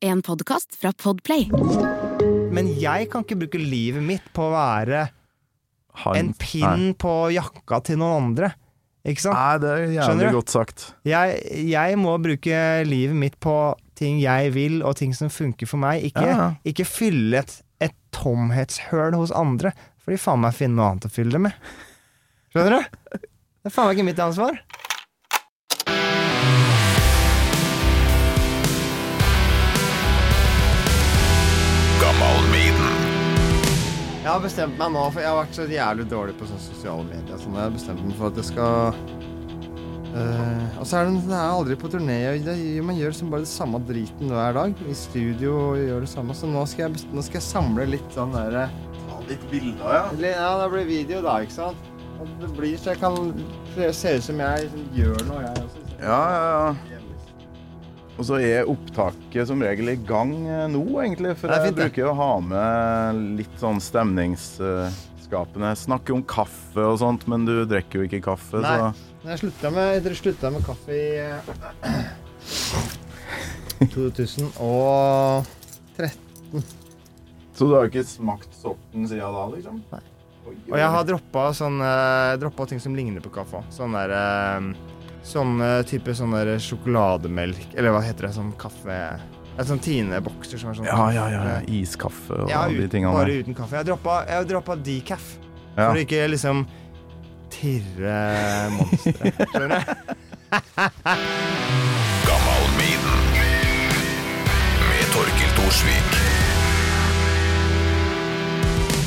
En podkast fra Podplay. Men jeg kan ikke bruke livet mitt på å være Han- en pinn på jakka til noen andre. Ikke sant? Nei, det er jævlig godt sagt. Jeg, jeg må bruke livet mitt på ting jeg vil, og ting som funker for meg. Ikke, Ja, ja. ikke fylle et, et tomhetshøl hos andre. For de faen meg finner noe annet å fylle det med. Skjønner du? Det er faen meg ikke mitt ansvar. Jeg har bestemt meg nå, for jeg har vært så jævlig dårlig på sånne sosiale medier. Sånn, jeg har bestemt meg for at jeg skal uh, Og så er det, det er aldri på turné. Det, man gjør liksom bare det samme driten hver dag. I studio og gjør det samme. Så nå skal jeg, nå skal jeg samle litt sånn derre Litt bilder, ja. Ja, det blir video, da, ikke sant? Og det blir så jeg kan se ut som jeg liksom gjør noe, jeg også. Ja, ja, ja. Og så er opptaket som regel i gang eh, nå, egentlig. For jeg bruker å ha med litt sånn stemningsskapende. Snakke om kaffe og sånt, men du drikker jo ikke kaffe, Nei. så Jeg slutta med, med kaffe i eh, 2013. Så du har ikke smakt sorten siden da, liksom? Nei. Og jeg har droppa eh, droppa ting som ligner på kaffe. Sånn derre eh, Sånn eh, type sånn der sjokolademelk Eller hva heter det? Sånn kaffe Det er sånn Tine-bokser som er sånn Ja, ja, ja. Iskaffe og Ja, de tingene bare uten kaffe. Jeg har droppa, jeg droppa decaf. Ja. For å ikke liksom tirre monstre. Skjønner du? med Torkil Thorsvik.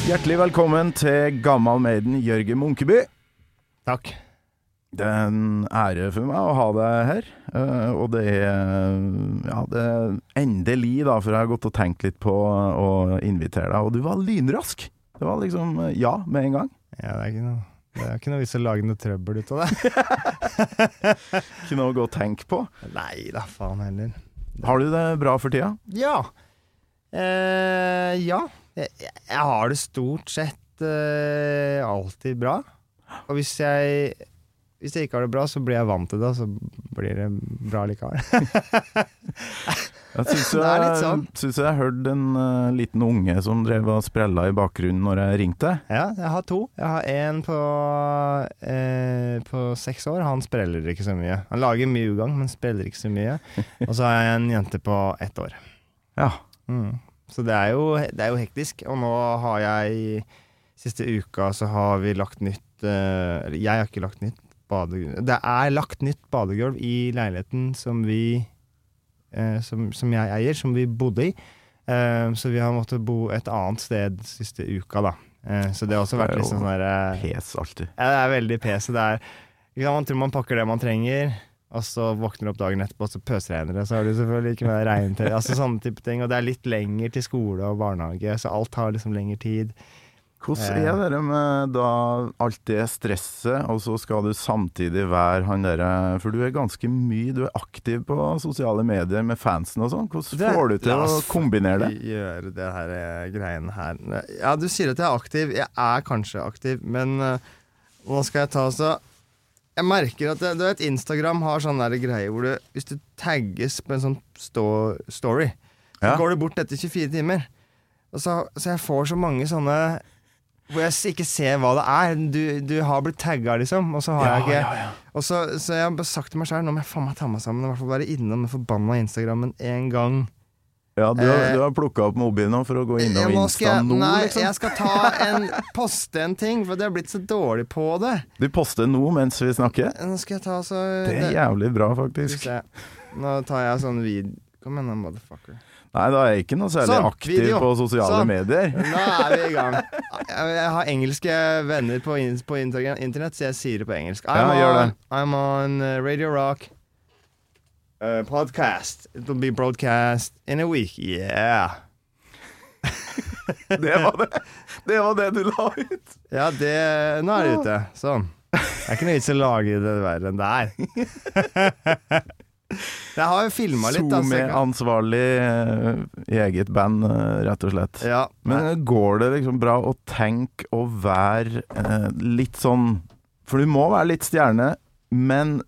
Hjertelig velkommen til Gammal Maiden Jørgen Munkeby. Takk. Det er en ære for meg å ha deg her. eh, og det er Ja, det er endelig, da, for jeg har gått og tenkt litt på å invitere deg. Og du var lynrask. Det var liksom eh, ja med en gang. Ja, det er ikke noe det er ikke noe vits å lage noe trøbbel ut av det. Ikke noe å gå og tenke på. Nei da, faen heller. Har du det bra for tida? Ja. Eh, ja. Jeg, jeg har det stort sett eh, alltid bra. Og hvis jeg hvis jeg ikke har det bra, så blir jeg vant til det, og så blir det bra likevel. Jeg syns jeg, sånn. jeg hørte en uh, liten unge som drev og sprella i bakgrunnen når jeg ringte. Ja, jeg har to. Jeg har en på, eh, på seks år. Han spreller ikke så mye. Han lager mye ugagn, men spreller ikke så mye. Og så har jeg en jente på ett år. Ja. Mm. Så det er, jo, det er jo hektisk. Og nå har jeg Siste uka så har vi lagt nytt eh, Eller jeg har ikke lagt nytt badegulv. Det er lagt nytt badegulv i leiligheten som vi eh, som, som jeg eier, som vi bodde i. Eh, så vi har måttet bo et annet sted siste uka, da. Eh, så det har også vært litt sånn derre eh, Pes alltid. ja, det er veldig pes. Det er, man tror man pakker det man trenger, og så våkner du opp dagen etterpå, og så pøsregner det. Så har du selvfølgelig ikke med regntøy. Altså sånne type ting. Og det er litt lenger til skole og barnehage, så alt tar liksom lengre tid. Hvordan Eh. er det med da alt det stresset, og så skal du samtidig være han derre For du er ganske mye Du er aktiv på sosiale medier med fansen og sånn. Hvordan Det- får du til å kombinere det? Gjøre det her eh, greiene her. Ja, du sier at jeg er aktiv. Jeg er kanskje aktiv, men hva nå skal jeg ta så Jeg merker at det, du vet, Instagram har sånn greie hvor du Hvis du tagges på en sånn sto story, så Ja. går du bort etter 24 timer. Og så, så jeg får så mange sånne hvor jeg ikke ser hva det er. Du, du har blitt tagga, liksom. Og så har jeg ikke Og så, så jeg har bare sagt til meg sjøl nå må jeg faen meg ta meg sammen og hvert fall være innom den forbanna Instagrammen en gang. Ja, du har, Eh, har plukka opp mobilen for å gå innom Insta nå, nei, liksom? jeg skal ta en, poste en ting, for jeg har blitt så dårlig på det. Du poster nå mens vi snakker? Nå skal jeg ta så Det er jævlig bra, faktisk. Nå tar jeg sånn vid... Kom igjen, motherfucker. Nei, da er jeg ikke noe særlig Sånn, aktiv video. på sosiale Sånn. medier. Nå er vi i gang. Jeg, har engelske venner på, på internett, så jeg sier det på engelsk. I'm Ja, gjør det. on, I'm on uh, Radio Rock. Uh, podcast. It'll be broadcast in a week. Yeah. Det var det, det, var det du la ut. Ja, det Nå er det ute. Sånn. Det er ikke noe vits i å lage det verre enn det er. Jeg har jo filma litt. SoMe-ansvarlig altså. i eget band, eh, rett og slett. Ja, Men går det liksom bra å tenke å være eh, litt sånn For du må være litt stjerne, men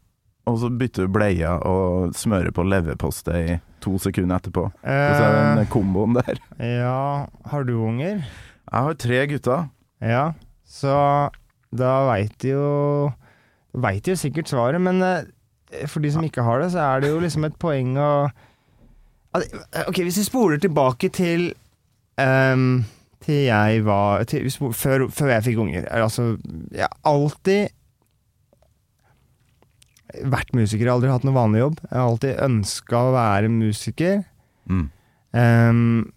Og så bytter du bleia og smører på leverpostei to sekunder etterpå. Og så Eh, er den komboen der. ja, har du unger? Jeg har tre gutter. Ja, så da veit jo Veit jo sikkert svaret, men eh, for de som ikke har det, så er det jo liksom et poeng å Ok, hvis vi spoler tilbake til um, Til jeg var til, før, før jeg fikk unger. Altså, jeg har alltid vært musiker. Jeg har aldri hatt noen vanlig jobb. Jeg har alltid ønska å være musiker. Mm. Um,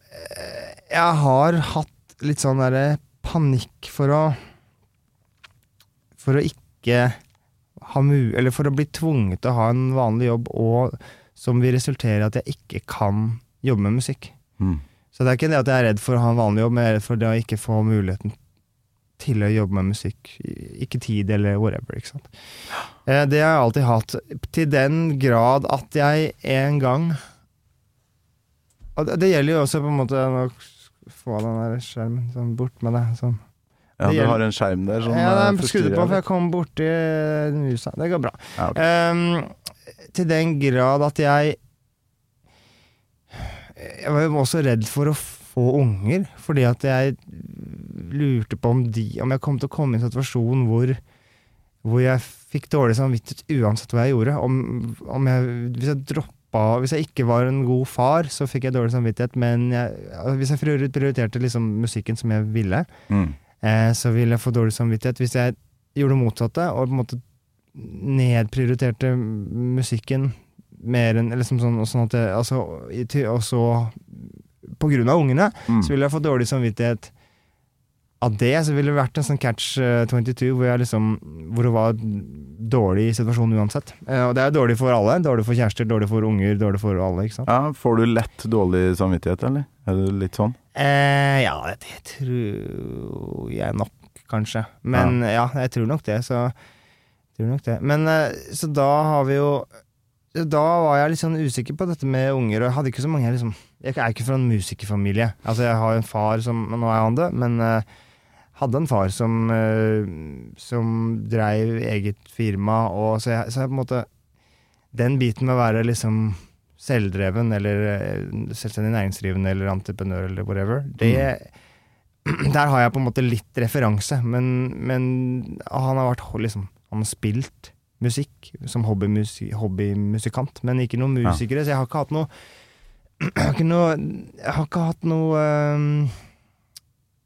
jeg har hatt litt sånn derre panikk for å For å ikke ha. Eller for å bli tvunget til å ha en vanlig jobb, og som vil resultere i at jeg ikke kan jobbe med musikk. Mm. Så det er ikke det at jeg er redd for å ha en vanlig jobb, men jeg er redd for det å ikke få muligheten til å jobbe med musikk. Ikke tid eller whatever, ikke sant. Eh, Det har jeg alltid hatt. Til den grad at jeg en gang Og det- gjelder jo også på en måte Nå Få den der skjermen sånn bort med det. Sånn. Ja, du har en skjerm der som ja, eh, den skrudde på, for jeg kom borti musa. Det går bra. Ja, okay. um, til den grad at jeg Jeg var jo også redd for å få unger, fordi at jeg lurte på om de Om jeg kom til å komme i en situasjon hvor hvor jeg fikk dårlig samvittighet uansett hva jeg gjorde. Om, om jeg, hvis jeg droppa Hvis jeg ikke var en god far, så fikk jeg dårlig samvittighet, men jeg, hvis jeg prioriterte liksom musikken som jeg ville, Mm. Eh, så ville jeg få dårlig samvittighet. Hvis jeg gjorde det motsatte, og på en måte nedprioriterte musikken mer enn liksom sånn, sånn at jeg, altså, til- Og så på grunn av ungene, Mm. så ville jeg få dårlig samvittighet av det. Så ville det vært en sånn catch eh, 22 hvor jeg liksom Hvor det var dårlig situasjon uansett. Eh, og det er dårlig for alle. Dårlig for kjærester, dårlig for unger, dårlig for alle. Ja, får du lett dårlig samvittighet, eller? Er det litt sånn? Eh, ja, det, tror jeg nok, kanskje. Men ja, jeg tror nok det, så tror nok det. Men eh, så da har vi jo Da var jeg litt sånn usikker på dette med unger, og jeg hadde ikke så mange jeg liksom Jeg er ikke fra en musikerfamilie. Altså, jeg har en far som Nå er han det, men uh, hadde en far som uh, Som dreiv eget firma, og så jeg, så jeg på en måte Den biten med å være liksom selvdreven eller eh, selvstendig næringsdrivende eller entreprenør eller whatever, det Der har jeg på en måte litt referanse, men, men han har vært liksom Han har spilt musikk som hobbymusikant, hobbymusikant, men ikke noen Ja. musikere, så jeg har ikke hatt noe Jeg har ikke noe Jeg har ikke hatt noe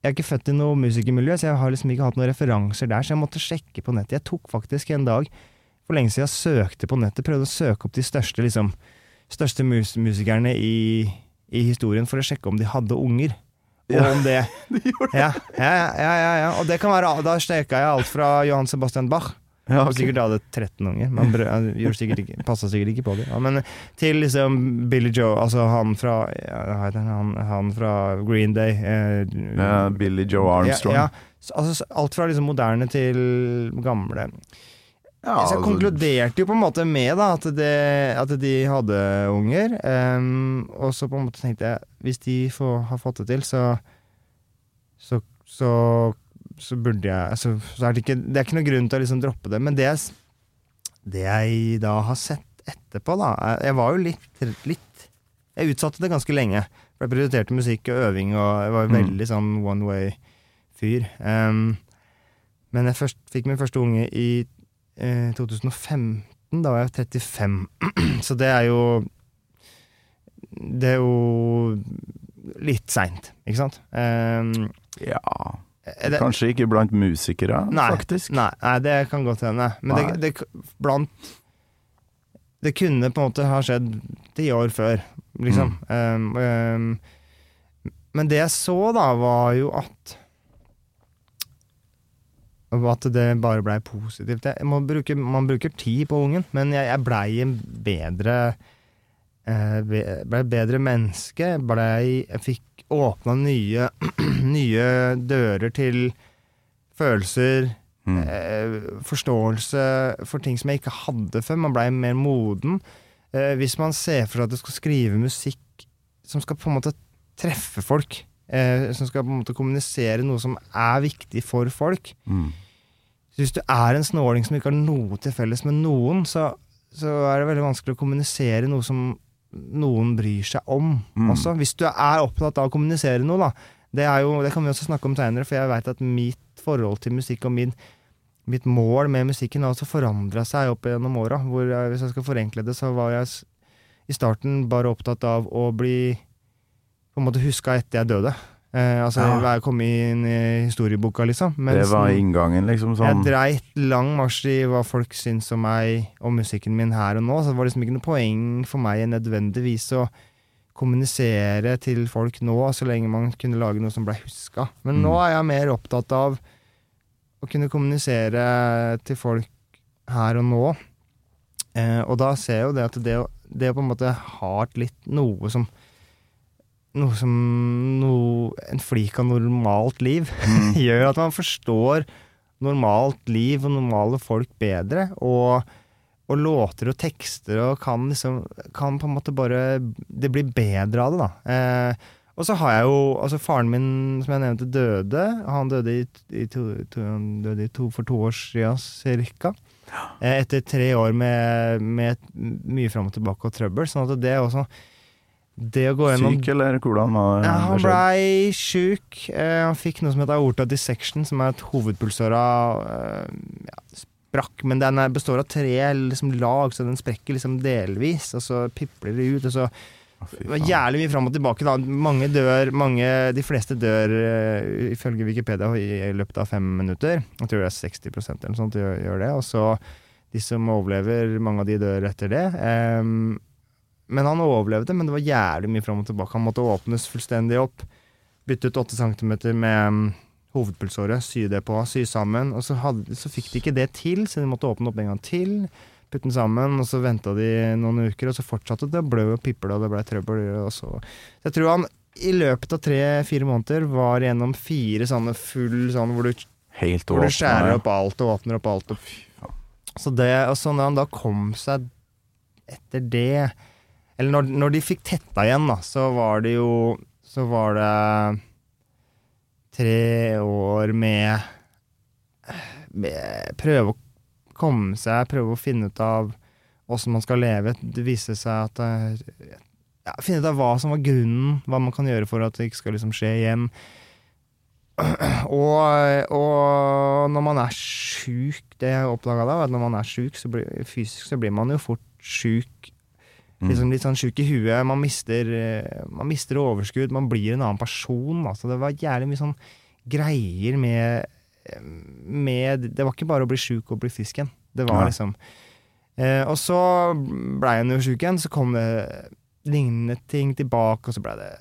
Jeg er ikke født i noe musikermiljø, så jeg har liksom ikke hatt noen referanser der, så jeg måtte sjekke på nettet. Jeg tok faktisk en dag for lenge siden jeg søkte på nettet, prøvde å søke opp de største liksom største mus musikerne i, i historien for å sjekke om de hadde unger. Og Ja. om det ja, ja, ja, ja, ja. Og det kan være Da steka jeg alt fra Johan Sebastian Bach. Ja, Og sikkert hadde 13 unger. Man passa sikkert ikke på det. Ja, men til liksom Billy Joe, altså han fra ja, han, han, fra Green Day. Eh, Ja, Billy Joe Armstrong. Ja, ja. Altså, alt fra liksom moderne til gamle. Ja, så jeg altså- konkluderte jo på en måte med da, at, det, at de hadde unger. Um, og så på en måte tenkte jeg hvis de får, har fått det til, så så, så, så burde jeg altså, så er det, ikke, det er ikke noen grunn til å liksom droppe det. Men det, jeg det jeg da har sett etterpå, da Jeg var jo litt, litt Jeg utsatte det ganske lenge. For jeg prioriterte musikk og øving, og jeg var Mm. veldig sånn one way-fyr. Um, men jeg først, fikk min første unge i eh, 2015. Da var jeg 35. Så det er jo Det er jo litt seint, ikke sant? Um, Ja det, Kanskje ikke blant musikere, Nei. faktisk. Nei, nei, det kan godt hende. Men det, det, blant Det kunne på en måte ha skjedd ti år før, liksom. Um, um, men det jeg så, da, var jo at At det bare blei positivt. Jeg må bruke, man bruker tid på ungen, men jeg, jeg blei en bedre eh, Blei bedre menneske. Blei Jeg fikk åpna nye, nye dører til følelser, Mm. eh, forståelse for ting som jeg ikke hadde før. Man blei mer moden. Eh, hvis man ser for seg at du skal skrive musikk som skal på en måte treffe folk, eh, som skal på en måte kommunisere noe som er viktig for folk Mm. Så Hvis du er en snåling som ikke har noe til felles med noen, så, så er det veldig vanskelig å kommunisere noe som noen bryr seg om Mm. også. Hvis du er opptatt av å kommunisere noe, da. Det, er jo, det kan vi også snakke om seinere, for jeg veit at mitt forhold til musikk og min, mitt mål med musikken har også forandra seg opp gjennom åra. Hvis jeg skal forenkle det, så var jeg i starten bare opptatt av å bli på en måte huska etter jeg døde. Eh, altså Ja. komme inn i historieboka, liksom. Det var inngangen, liksom. Sånn. jeg dreit lang marsj i hva folk syns om meg og musikken min her og nå. Så det var liksom ikke noe poeng for meg nødvendigvis å kommunisere til folk nå, så lenge man kunne lage noe som ble huska. Men Mm. nå er jeg mer opptatt av å kunne kommunisere til folk her og nå. Eh, og da ser jeg jo det at det, det å på en måte ha litt noe som noe som noe, En flik av normalt liv Mm. gjør at man forstår normalt liv og normale folk bedre. Og, og låter og tekster og kan liksom Kan på en måte bare Det blir bedre av det, da. Eh, og så har jeg jo Altså, faren min, som jeg nevnte, døde. Han døde, i, i to, to, han døde i to, for to år siden cirka. Eh, etter tre år med, med mye fram og tilbake og trøbbel. Sånn at det er også Det å gå gjennom Syk, eller hvordan var ja, han blei sjuk. Eh, han fikk noe som heter aorta dissection, som er et hovedpulsåra eh, ja, sprakk. Men den er, består av tre liksom, lag, så den sprekker liksom delvis, og så pipler det ut. Og så det var jævlig mye fram og tilbake. Da. Mange dør, mange, de fleste dør uh, ifølge Wikipedia i, i løpet av fem minutter. Jeg tror det er 60% eller noe sånt gjør, gjør det. Og så de som overlever, mange av de dør etter det. Ehm, men han overlevde, men det var jævlig mye fram og tilbake. Han måtte åpnes fullstendig opp. Bytte ut 8 cm med mm, hovedpulsåret, sy det på, sy sammen. Og så, hadde, så fikk de ikke det til, så de måtte åpne opp en gang til. Putte den sammen, og så venta de noen uker, og så fortsatte det å blø og piple, og det ble trøbbel. Og så. jeg tror han i løpet av tre-fire måneder var gjennom fire sånne full sånn hvor du, Helt hvor du skjærer opp alt og åpner opp alt. Og, så det, og så når han da kom seg etter det Eller når, når de fikk tetta igjen, da, så var det jo Så var det tre år med, med Prøve å komme seg, prøve å finne ut av åssen man skal leve. Det viste seg at eh, ja, Finne ut av hva som var grunnen, hva man kan gjøre for at det ikke skal liksom skje igjen. Og, og når man er sjuk, det jeg oppdaga da, var at når man er sjuk, så blir, fysisk, så blir man jo fort sjuk. Mm. Liksom litt sånn sjuk i huet. Man mister, eh, man mister overskudd, man blir en annen person. Altså, det var jævlig mye sånn greier med, med Det var ikke bare å bli sjuk og bli frisk igjen. Det var Nei. liksom eh, Og så blei hun jo sjuk igjen, så kom det lignende ting tilbake, og så blei det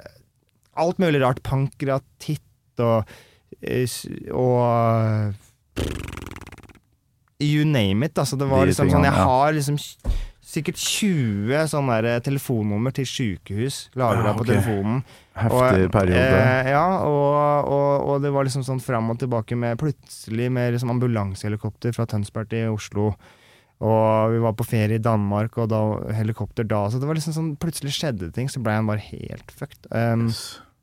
alt mulig rart. Pankratitt og eh, og You name it. Altså, det var liksom sånn Jeg har liksom sikkert 20 sånne der eh, telefonnummer til sykehus lagra Ja, på telefonen. Heftig Og, periode. Eh, ja, og, og, og det var liksom sånn fram og tilbake med plutselig med liksom ambulansehelikopter fra Tønsberg til Oslo. Og vi var på ferie i Danmark, og da helikopter da. Så det var liksom sånn plutselig skjedde ting, så ble han bare helt fucked. Um,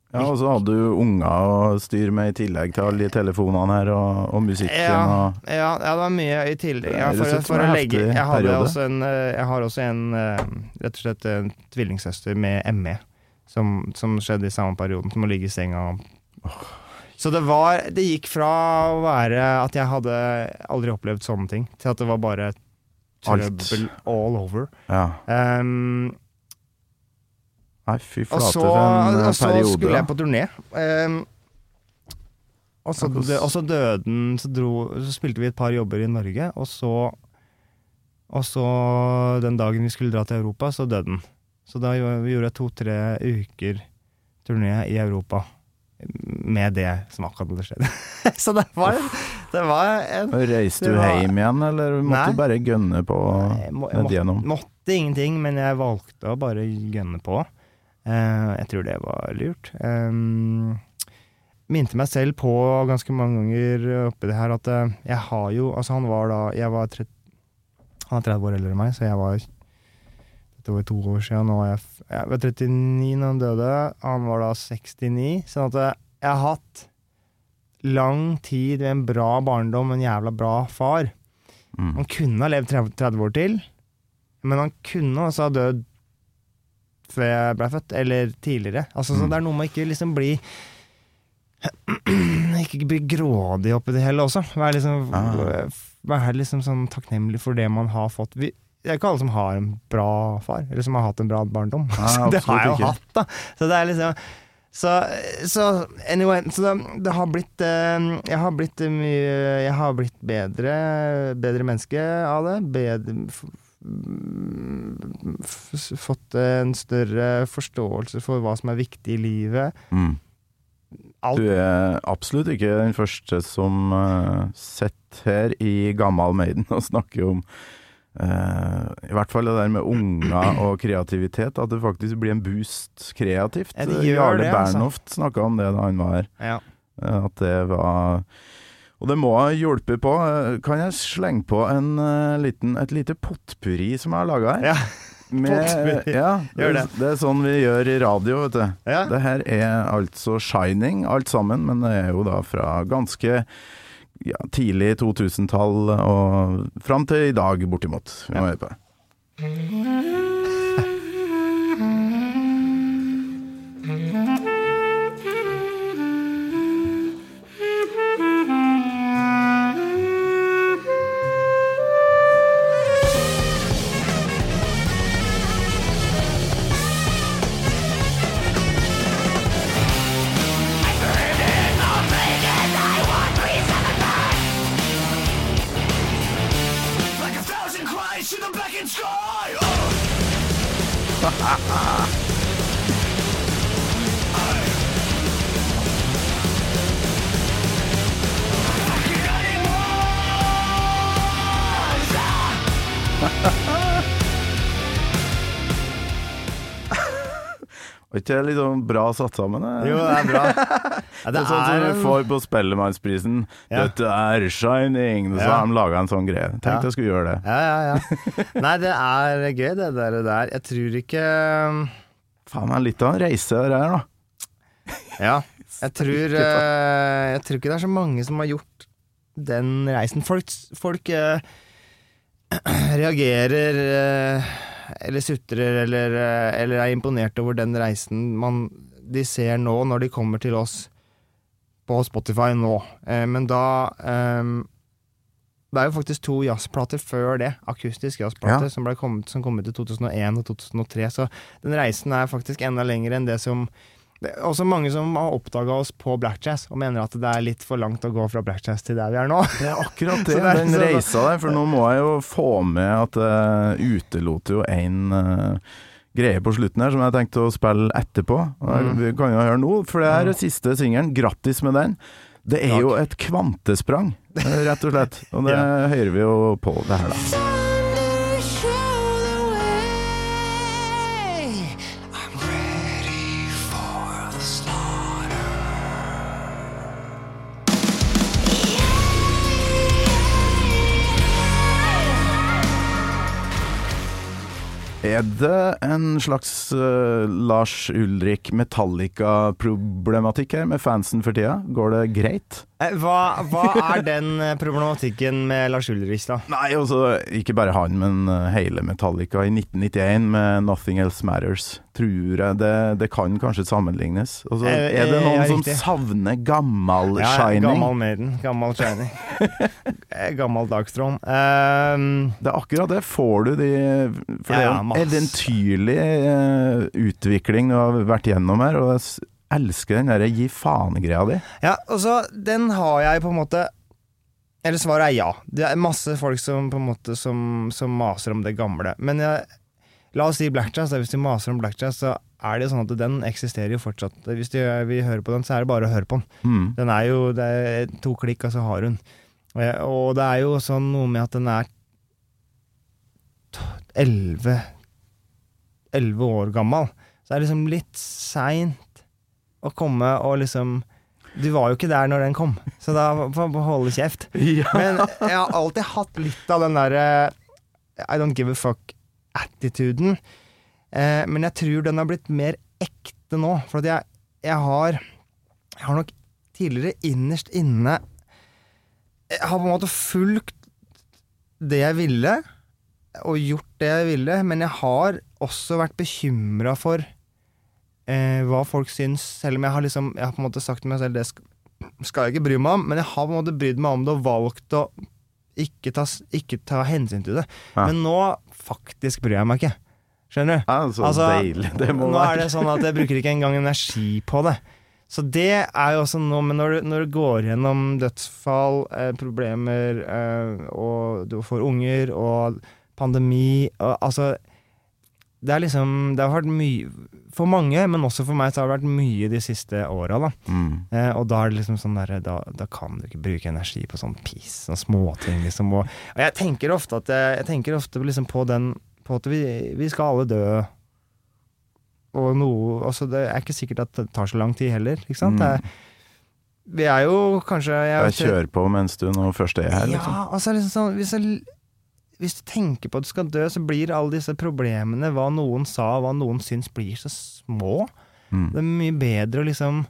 Ja, og så hadde du unger å styre med i tillegg til alle de telefonene her, og, og musikken ja, og ja, ja, det var mye i tillegg. Ja, for, for, for å legge jeg, hadde også en, eh, jeg har også en eh, rett og slett en tvillingsøster med ME, som, som skjedde i samme perioden, som å ligge i senga. Så det var Det gikk fra å være at jeg hadde aldri opplevd sånne ting, til at det var bare trøbbel all over. Ja. Um, Nei, fy og flate så, for en periode. og så skulle jeg på turné. Um, og, så, Ja, dø- og så døde den, så, så spilte vi et par jobber i Norge, og så Og så den dagen vi skulle dra til Europa, så døde den. Så da gjorde jeg to-tre uker turné i Europa med det som akkurat hadde skjedd. så det var, det var en Reiste du var- hjem igjen, eller måtte Nei. du bare gønne på Jeg må, ned må, igjennom? måtte ingenting, men jeg valgte å bare gønne på. Eh, jeg tror det var lurt. Um, minte meg selv på ganske mange ganger oppi det her at eh, jeg har jo Altså, han var da Jeg var 30, Han er 30 år eldre enn meg, så jeg var Dette var to år siden. Nå er jeg, jeg var 39 da han døde. Han var da 69. Sånn at jeg har hatt lang tid med en bra barndom, en jævla bra far. Mm. Han kunne ha levd 30 30 år til, men han kunne også ha dødd før jeg ble født, eller tidligere. Altså, så Mm. det er noe med å ikke liksom bli Ikke bli grådig oppi det hele også. Være liksom, Ah. være liksom sånn takknemlig for det man har fått. Vi, det er ikke alle som har en bra far, eller som har hatt en bra barndom. Ah, Så det har jeg jo ikke. hatt, da. Så det er liksom så, så anyway, så det, det har blitt eh, Jeg har blitt mye Jeg har blitt bedre Bedre menneske av det. Bedre Fått en større forståelse for hva som er viktig i livet. Mm. Du er absolutt ikke den første som uh, sitter her i Gammal Maiden og snakker om uh, I hvert fall det der med unger og kreativitet, at det faktisk blir en boost kreativt. Ja, Jarle det, altså. Bernhoft snakka om det da han var her. Ja. eh, At det var Og det må ha hjulpet på. Kan jeg slenge på en, uh, liten, et lite potpurri som jeg har laga her? ja. Med, ja, det, det. det er sånn vi gjør i radio, vet du. ja. Det her er altså Shining, alt sammen, men det er jo da fra ganske ja, tidlig 2000-tall og fram til i dag, bortimot. Vi må høre på det. Ikke det litt sånn bra satt sammen? det? Jo, det er bra. Ja, det er sånn som du en- får på Spellemannsprisen. Ja. 'Dette er Shining'. Så har de laga en sånn greie. Tenkte Ja. jeg skulle gjøre det. Ja, ja, ja. Nei, det er gøy, det der. der. Jeg tror ikke Faen er litt av en reise det her, da. Ja. Jeg tror, eh, jeg tror ikke det er så mange som har gjort den reisen. Folk, folk eh, reagerer eh, eller sutrer eller, eh, eller er imponert over den reisen man, de ser nå når de kommer til oss på Spotify nå. Eh, men da eh, Det er jo faktisk to jazzplater før det, akustiske jazzplater, Ja. som, ble kommet, som kom ut i 2001 og 2003. Så den reisen er faktisk enda lenger enn det som det er også mange som har oppdaga oss på blackjazz og mener at det er litt for langt å gå fra blackjazz til der vi er nå. Det er akkurat det, det er den reisa der. For nå må jeg jo få med at jeg utelot jo én greie på slutten her som jeg tenkte å spille etterpå. Mm. Vi kan jo høre nå, for det er siste singelen. Grattis med den. Det er jo et kvantesprang, eh, rett og slett. Og det Ja. hører vi jo på det her, da. Er det en slags uh, Lars Ulrik Metallica-problematikk her med fansen for tida? Går det greit? Eh, Hva, hva er den eh, problematikken med Lars Ulrich, da? Nei, også, ikke bare han, men eh, hele Metallica i 1991 med 'Nothing Else Matters'. Tror jeg det, det kan kanskje sammenlignes. Altså, er det noen ja, som savner gammal Ja, Shining? Gammal Maiden. Gammal Shining. gammel Gammal Dagstrom. Um, Det er akkurat det. Får du de For det er en eventyrlig utvikling du har vært gjennom her, og det s- elsker den derre gi faen-greia di. ja, og så den har jeg på en måte Eller svaret er ja. Det er masse folk som på en måte som, som maser om det gamle. Men jeg, la oss si blackjazz. Hvis de maser om blackjazz, så er det jo sånn at den eksisterer jo fortsatt. Hvis de vil høre på den, så er det bare å høre på den. Mm. Den er jo det er to klikk, og så har hun. Eh, Og det er jo sånn noe med at den er Elleve år gammel. Så det er liksom litt seint å komme og liksom Du var jo ikke der når den kom, så da får du holde kjeft. Ja. Men jeg har alltid hatt litt av den derre I don't give a fuck-attituden. Eh, men jeg tror den har blitt mer ekte nå. For jeg, jeg har Jeg har nok tidligere innerst inne Jeg har på en måte fulgt det jeg ville. og gjort det jeg ville, men jeg har også vært bekymra for eh, hva folk syns, selv om jeg har liksom Jeg har på en måte sagt til meg selv det skal, jeg ikke bry meg om, men jeg har på en måte brydd meg om det og valgt å ikke ta, ikke ta hensyn til det. Ja. Men nå faktisk bryr jeg meg ikke. Skjønner du? Ja, så Altså, deilig det må nå er det sånn at jeg bruker ikke engang energi på det. Så det er jo også noe Men når du, når du går gjennom dødsfall, eh, problemer, eh, og du får unger, og pandemi og, Altså Det er liksom Det har vært mye For mange, men også for meg, så har det vært mye de siste åra, da. Mm. Eh, og da er det liksom sånn der, da, da kan du ikke bruke energi på sånn piss, sånne småting, liksom. Og, og jeg tenker ofte at jeg, jeg tenker ofte liksom på den På at vi, vi skal alle dø. Og noe altså Det er ikke sikkert at det tar så lang tid heller, ikke sant? Mm. Det vi er jo kanskje jeg, Jeg kjører på mens du nå først er her, liksom. ja, altså liksom sånn hvis, jeg, hvis du tenker på at du skal dø, så blir alle disse problemene, hva noen sa, hva noen syns, blir så små. Mm. Det er mye bedre å liksom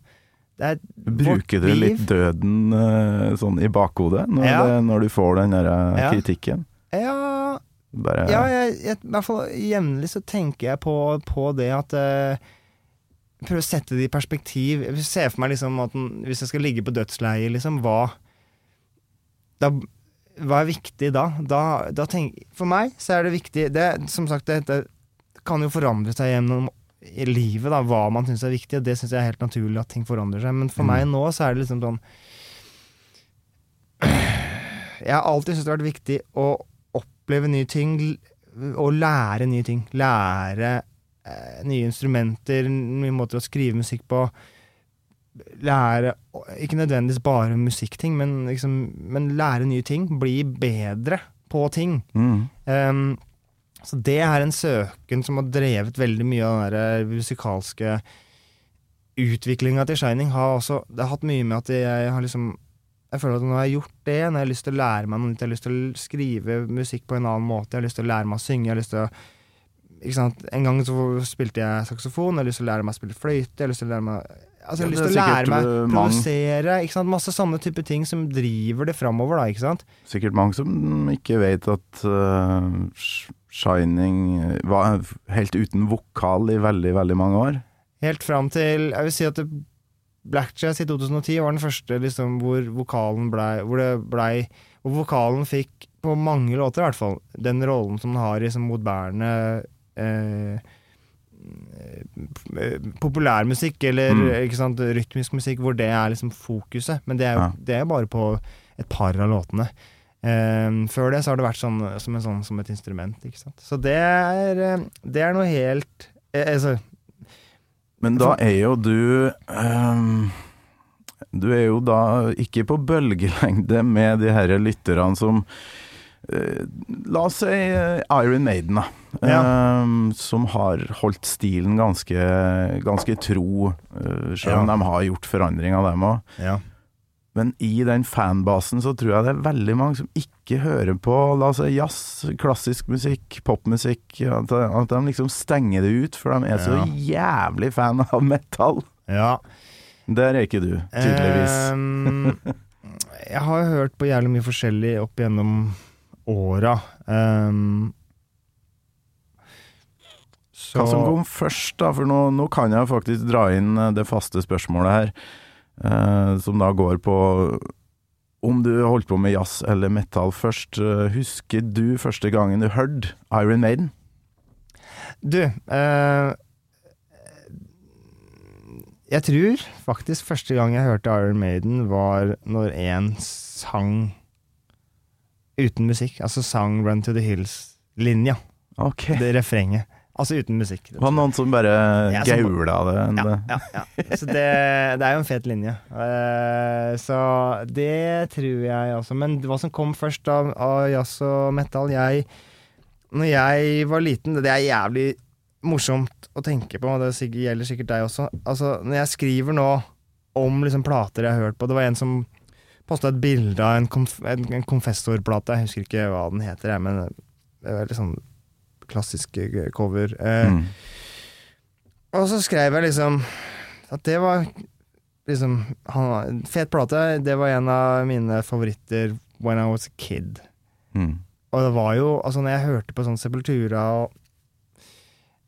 det er Bruker du litt døden eh, sånn i bakhodet når, Ja. det, når du får den der eh, Ja. kritikken? Ja, Bare ja jeg, jeg, i hvert fall jevnlig så tenker jeg på, på det at uh, Prøve å sette det i perspektiv. Se for meg liksom at hvis jeg skal ligge på dødsleiet, liksom, hva da, Hva er viktig da? da, da tenk, for meg så er det viktig det, Som sagt, det, kan jo forandre seg gjennom i livet, da, hva man syns er viktig, og det syns jeg er helt naturlig at ting forandrer seg. Men for Mm. meg nå så er det liksom sånn Jeg har alltid syntes det har vært viktig å oppleve nye ting og lære nye ting. Lære eh, nye instrumenter, nye måter å skrive musikk på. Lære Ikke nødvendigvis bare musikkting, men, liksom, men lære nye ting. Bli bedre på ting. mm. Um, så det er en søken som har drevet veldig mye av den der musikalske utviklinga til Shining. Har også, det har hatt mye med at jeg har liksom Jeg føler at jeg har gjort det, når jeg har lyst til å lære meg noe nytt, jeg har lyst til å skrive musikk på en annen måte, jeg har lyst til å lære meg å synge, jeg har lyst til å? En gang så spilte jeg saksofon, jeg har lyst til å lære meg å spille fløyte, jeg har lyst til å lære meg Altså, jeg har lyst til å lære meg å ikke sant? Masse sånne type ting som driver det framover, da, ikke sant? Sikkert mange som ikke vet at uh, Shining var helt uten vokal i veldig, veldig mange år. Helt fram til Jeg vil si at det, Black Jazz i 2010 var den første liksom, hvor vokalen blei Hvor det blei Hvor vokalen fikk, på mange låter i hvert fall, den rollen som den har i liksom, moderne eh, eh, populærmusikk, eller Mm. sant, rytmisk musikk, hvor det er liksom fokuset. Men det er jo Ja. det er bare på et par av låtene. Eh, før det så har det vært sånn som, en sånn, som et instrument. Så det er, eh, det er noe helt eh, altså, Men da er jo du um, Du er jo da ikke på bølgelengde med de her lytterne som eh, La oss si eh, Iron Maiden, da. Ja. Um, som har holdt stilen ganske, ganske tro, uh, selv om Ja. de har gjort forandringer, dem òg. ja. Men i den fanbasen så tror jeg det er veldig mange som ikke hører på la oss si jazz, klassisk musikk, popmusikk. At, de- at de liksom stenger det ut, for de er så jævlig fan av metal. ja. Der er ikke du, tydeligvis. Um, jeg har hørt på jævlig mye forskjellig opp gjennom åra. Um, Hva som kom først, da? For nå, nå kan jeg faktisk dra inn eh, det faste spørsmålet her, uh, som da går på om du holdt på med jazz eller metal først. Eh, Husker du første gangen du hørte Iron Maiden? Du eh, Jeg tror faktisk første gang jeg hørte Iron Maiden, var når en sang uten musikk. Altså sang Run to the Hills-linja. Okay. Det refrenget. Altså uten musikk. Det var noen som bare Ja, gaula det. Ja, ja, ja. Så det, det er jo en fet linje. Eh, så det tror jeg også. Men hva som kom først av, av jazz og metal jeg, Når jeg var liten Det er jævlig morsomt å tenke på, og det gjelder sikkert deg også. Altså, når jeg skriver nå om liksom plater jeg har hørt på Det var en som posta et bilde av en, konf en, Confessor-plate. Jeg husker ikke hva den heter, jeg, men det er litt sånn klassisk eh, cover. Eh, Mm. og så skrev jeg liksom at det var liksom han, Fet plate. Det var en av mine favoritter when I was a kid. Mm. og det var jo Altså, når jeg hørte på sånn Sepultura og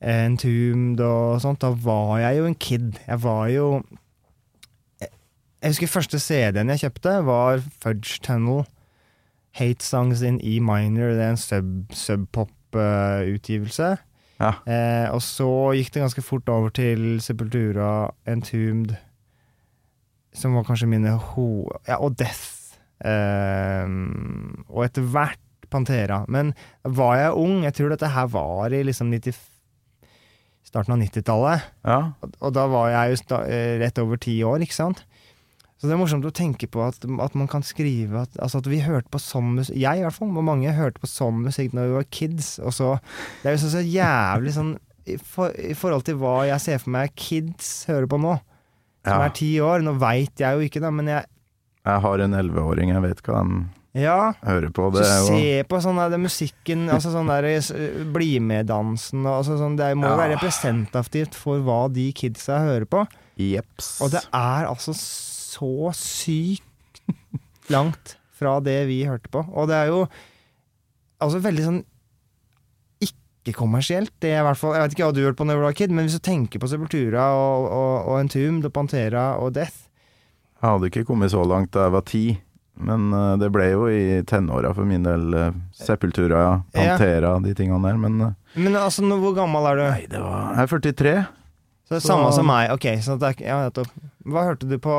Entombed og sånt, da var jeg jo en kid. Jeg var jo Jeg husker første CD-en jeg kjøpte, var Fudge Tunnel. Hate Songs in E minor. Det er en sub- sub-pop-utgivelse. Ja. Eh, og så gikk det ganske fort over til Sepultura, Entombed, som var kanskje mine ho... Ja, og Death. Eh, og etter hvert Pantera. Men var jeg ung? Jeg tror dette her var i liksom 90, starten av 90-tallet. ja. Og, og da var jeg jo eh, rett over ti år, ikke sant? Så det er morsomt å tenke på at, at man kan skrive at, altså at vi hørte på sånn musikk Jeg i hvert fall, og mange hørte på sånn musikk når vi var kids. Og så Det er jo så, så jævlig sånn i, for, I forhold til hva jeg ser for meg kids hører på nå, som Ja. er ti år. Nå veit jeg jo ikke, da, men jeg Jeg har en elleveåring, jeg vet hva han Ja. hører på. Det Så se på sånn der, musikken, altså sånn der Bli med-dansen altså sånn, Det må jo Ja. være representativt for hva de kidsa hører på. Jeps. Og det er altså så sykt langt fra det vi hørte på. Og det er jo altså veldig sånn ikke-kommersielt, det er i hvert fall Jeg vet ikke hva du hørte på da du var kid, men hvis du tenker på Sepultura og, og, og Entombed og Pantera og Death Jeg hadde ikke kommet så langt da jeg var ti, men eh, det ble jo i tenåra for min del. Sepultura, Sepultura, ja. Pantera, de tingene der. Men eh, Men altså, hvor gammel er du? nei, det var Jeg er 43. Så det er så- samme som meg. Ok, så det er ja, nettopp. Hva hørte du på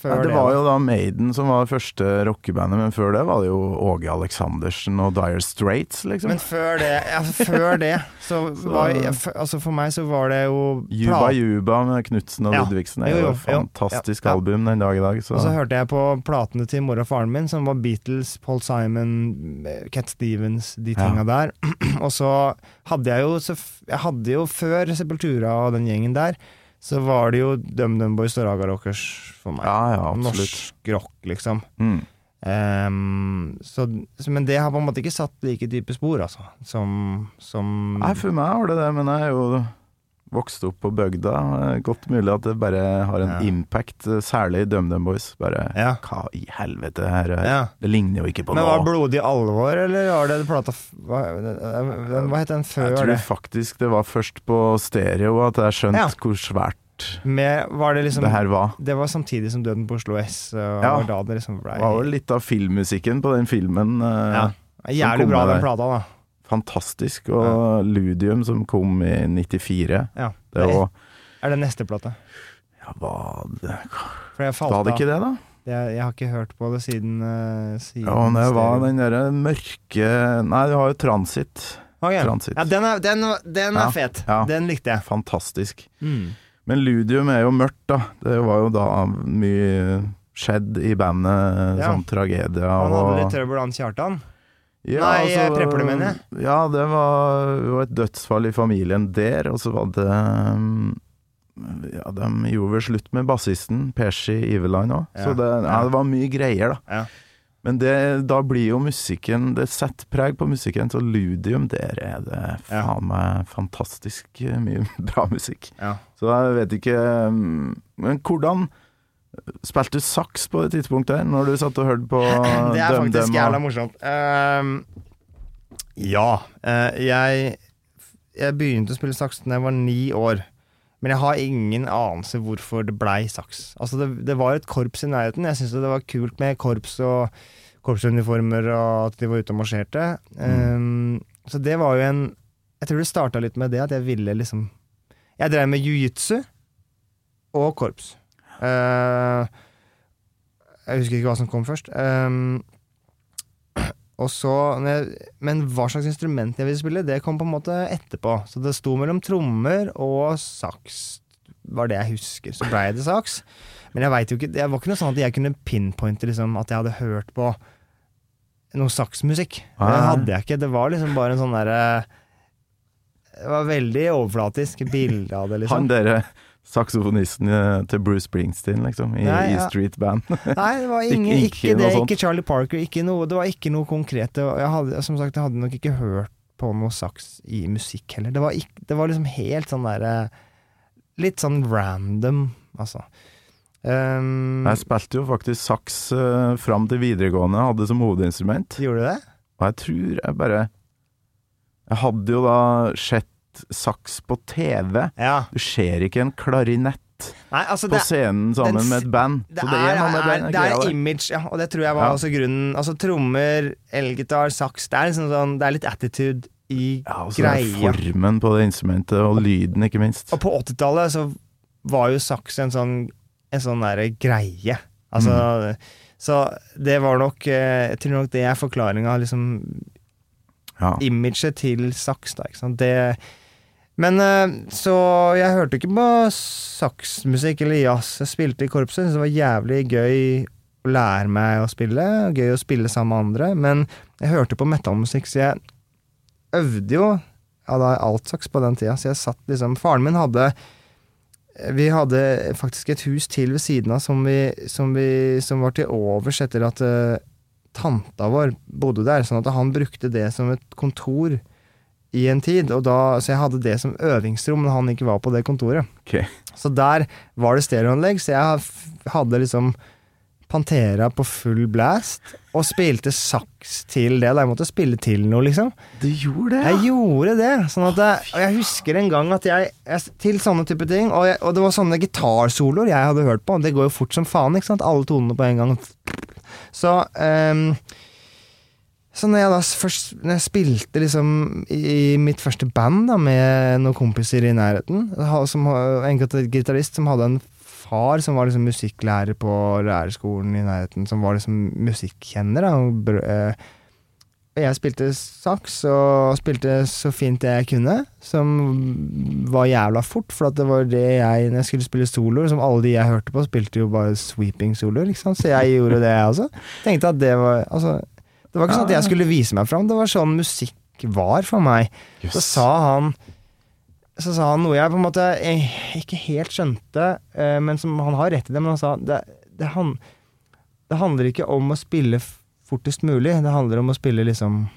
før Ja, det? det var jo da Maiden som var første rockebandet, men før det var det jo Åge Aleksandersen og Dire Straits, liksom. Men før det, ja, før det så, var Altså For meg så var det jo Juba Juba med Knutsen og Ja. Ludvigsen er Jo, jo jo, fantastisk jo. Ja, album den dag i dag. Så. Og så hørte jeg på platene til mor og faren min, som var Beatles, Paul Simon, Cat Stevens, de tinga der. og så hadde jeg jo så Jeg hadde jo før Sepultura og den gjengen der, så var det jo DumDum Boys og Raga Rockers for meg. ja, ja. Norsk rock, liksom. Mm. Um, så, men det har på en måte ikke satt like dype spor, altså, som, som Nei, for meg har det det, men jeg er jo vokst opp på bygda. Eh, Godt mulig at det bare har en Ja. impact, særlig særlig DumDum Boys. Bare Ja. hva i helvete her er- Ja. Det ligner jo ikke på Men var noe. det Blodig alvor, eller var det plata Hva, hva het den før Jeg tror det? faktisk det var først på stereo at jeg skjønte hvor svært Med, var det liksom det her var. Det var samtidig som Døden på Oslo S. Ja. da det liksom ble var jo litt av filmmusikken på den filmen. Uh, ja. Jævlig bra, den plata, da. Fantastisk. Og Ludium som kom i 94. Ja. Det var Er det neste plate? Ja, hva det Var det ikke det, da? Jeg, jeg har ikke hørt på det siden, uh, siden Ja, det var den derre mørke Nei, du har jo Transit. Okay. Transit. Ja, den er, den, den er Ja, fet. ja. Den likte jeg. Fantastisk. Mm. Men Ludium er jo mørkt, da. Det var jo da mye skjedd i bandet, Ja. sånn tragedier Han hadde og litt trøbbel, han Kjartan. Ja, Nei, altså, Prepper du, mener Ja, det var jo et dødsfall i familien der, og så var det um, Ja, de gjorde vel slutt med bassisten, Percy Iveline òg, Ja, så det, ja, det var mye greier, da. Men det, da blir jo musikken Det setter preg på musikken, så Ludium, der er det faen meg fantastisk mye bra musikk. Ja. Så jeg vet ikke um, Men hvordan Spilte du saks på det tidspunktet, når du satt og hørte på Det er Dum faktisk Dum jævla morsomt. Uh, ja. Uh, jeg, jeg begynte å spille saks da jeg var ni år. Men jeg har ingen anelse hvorfor det blei saks. Altså det, det var et korps i nærheten. Jeg syntes det var kult med korps og korpsuniformer, og at de var ute og marsjerte. Ehm, så det var jo en Jeg tror det starta litt med det at jeg ville liksom Jeg drev med jiu-jitsu og korps. Eh, jeg husker ikke hva som kom først. Og så, men hva slags instrument jeg ville spille, det kom på en måte etterpå. Så det sto mellom trommer og saks, var det jeg husker. Så blei det saks. Men jeg vet jo ikke, det var ikke noe sånn at jeg kunne pinpointe liksom, at jeg hadde hørt på noe saksmusikk. Det hadde jeg ikke. Det var liksom bare en sånn derre Det var veldig overflatisk bilde av det, liksom. Han derre saksofonisten eh, til Bruce Springsteen, liksom, i, Nei, ja. E Street Band. Nei, det var ingen, Ikke- ikke, det. Ikke Charlie Parker. Ikke noe, det var ikke noe konkret. Jeg hadde, som sagt, jeg hadde nok ikke hørt på noe saks i musikk heller. Det var, ikke, det var liksom helt sånn derre Litt sånn random, altså. Um, Jeg spilte jo faktisk saks uh, fram til videregående, hadde som hovedinstrument. gjorde du det? Og jeg tror jeg bare Jeg hadde jo da sett saks på TV. Ja. Du ser ikke en klarinett Nei, altså på scenen sammen den med et band. det Så det er er, den det er image, ja, og det tror jeg var Ja. også grunnen. Altså Trommer, elgitar, saks Det er liksom sånn Det er litt attitude i Ja, og så greia. formen på det instrumentet, og lyden, ikke minst. Og på 80-tallet så var jo saks en sånn En sånn derre greie. Altså Mm. Så det var nok eh, Jeg tror nok det er forklaringa, liksom Ja. imaget til saks, da. Ikke sant? Det Men eh, så jeg hørte ikke på saksmusikk eller jazz. Jeg spilte i korpset, syntes det var jævlig gøy å lære meg å spille. Gøy å spille sammen med andre. Men jeg hørte på metallmusikk, så jeg øvde jo ja, da altsaks på den tida. Så jeg satt liksom Faren min hadde Vi hadde faktisk et hus til ved siden av som, vi, som, vi, som var til overs etter at uh, tanta vår bodde der, sånn at han brukte det som et kontor i en tid. Og da, så jeg hadde det som øvingsrom når han ikke var på det kontoret. Okay. Så der var det stereoanlegg, så jeg hadde liksom Pantera på full blast, og spilte saks til det. Da jeg måtte spille til noe, liksom. Du gjorde det, Jeg gjorde det. Sånn at jeg, og jeg husker en gang at jeg, jeg Til sånne type ting. Og, jeg, og det var sånne gitarsoloer jeg hadde hørt på. Det går jo fort som faen, ikke sant? Alle tonene på en gang. Så ehm, Så når jeg da først Når jeg spilte liksom i, mitt første band da med noen kompiser i nærheten, som, en gitarist som hadde en far som var liksom musikklærer på lærerskolen i nærheten, som var liksom musikkjenner, da. Og, eh, jeg spilte saks og spilte så fint jeg kunne, som var jævla fort, for det var det jeg Når jeg skulle spille soloer, som alle de jeg hørte på, spilte jo bare sweeping-soloer, liksom, så jeg gjorde det, jeg også. Tenkte at det var Altså, det var ikke sånn at jeg skulle vise meg fram, det var sånn musikk var for meg. Så sa han Så sa han noe jeg på en måte eh, ikke helt skjønte, eh, men som han har rett i det, men han sa det, det, han, det handler ikke om å spille fortest mulig, det handler om å spille liksom